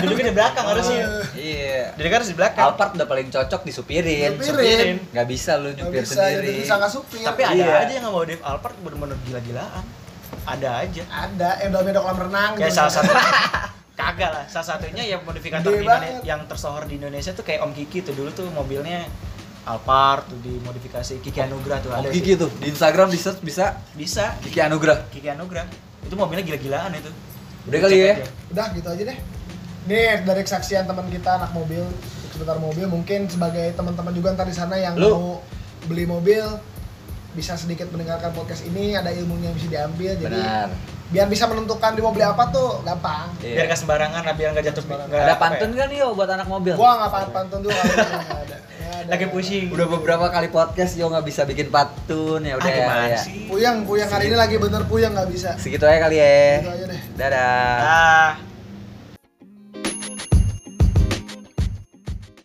duduknya di belakang harusnya Iya. jadi kan harus di belakang Alphard udah paling cocok disupirin. Supirin. Nggak bisa lu nyupir bisa jadi sendiri. disangka supir tapi ada Iya. aja yang nggak mau Dave Alphard bener-bener gila-gilaan ada aja ada yang dalam kolam renang kayak gitu. salah satu kagak lah salah satunya yang modifikator Gede di banget. yang tersohor di Indonesia tuh kayak Om Kiki tuh dulu tuh mobilnya Alphard tuh dimodifikasi Kiki Anugrah tuh Om ada Kiki tuh di Instagram di search bisa bisa Kiki Anugrah. Kiki Anugrah itu mobilnya gila-gilaan itu Udah kali ya. Aja. udah gitu aja deh nih dari kesaksian teman kita anak mobil seputar mobil mungkin sebagai teman-teman juga ntar di sana yang Lu- mau beli mobil bisa sedikit mendengarkan podcast ini ada ilmunya yang bisa diambil jadi Benar. biar bisa menentukan di mau beli apa tuh gampang biar Iya. nggak sembarangan lah biar nggak jatuh Sembarangan. nggak Ada apa pantun ya. kan nih yo buat anak mobil? gua nggak pantun pantun dulu ada lagi pusing Udah beberapa kali podcast yo nggak bisa bikin pantun ya udah ah, ya. gimana ya. sih puyang puyang hari ini lagi bener puyang nggak bisa Segitu aja kali ya. aja deh Dadah. ah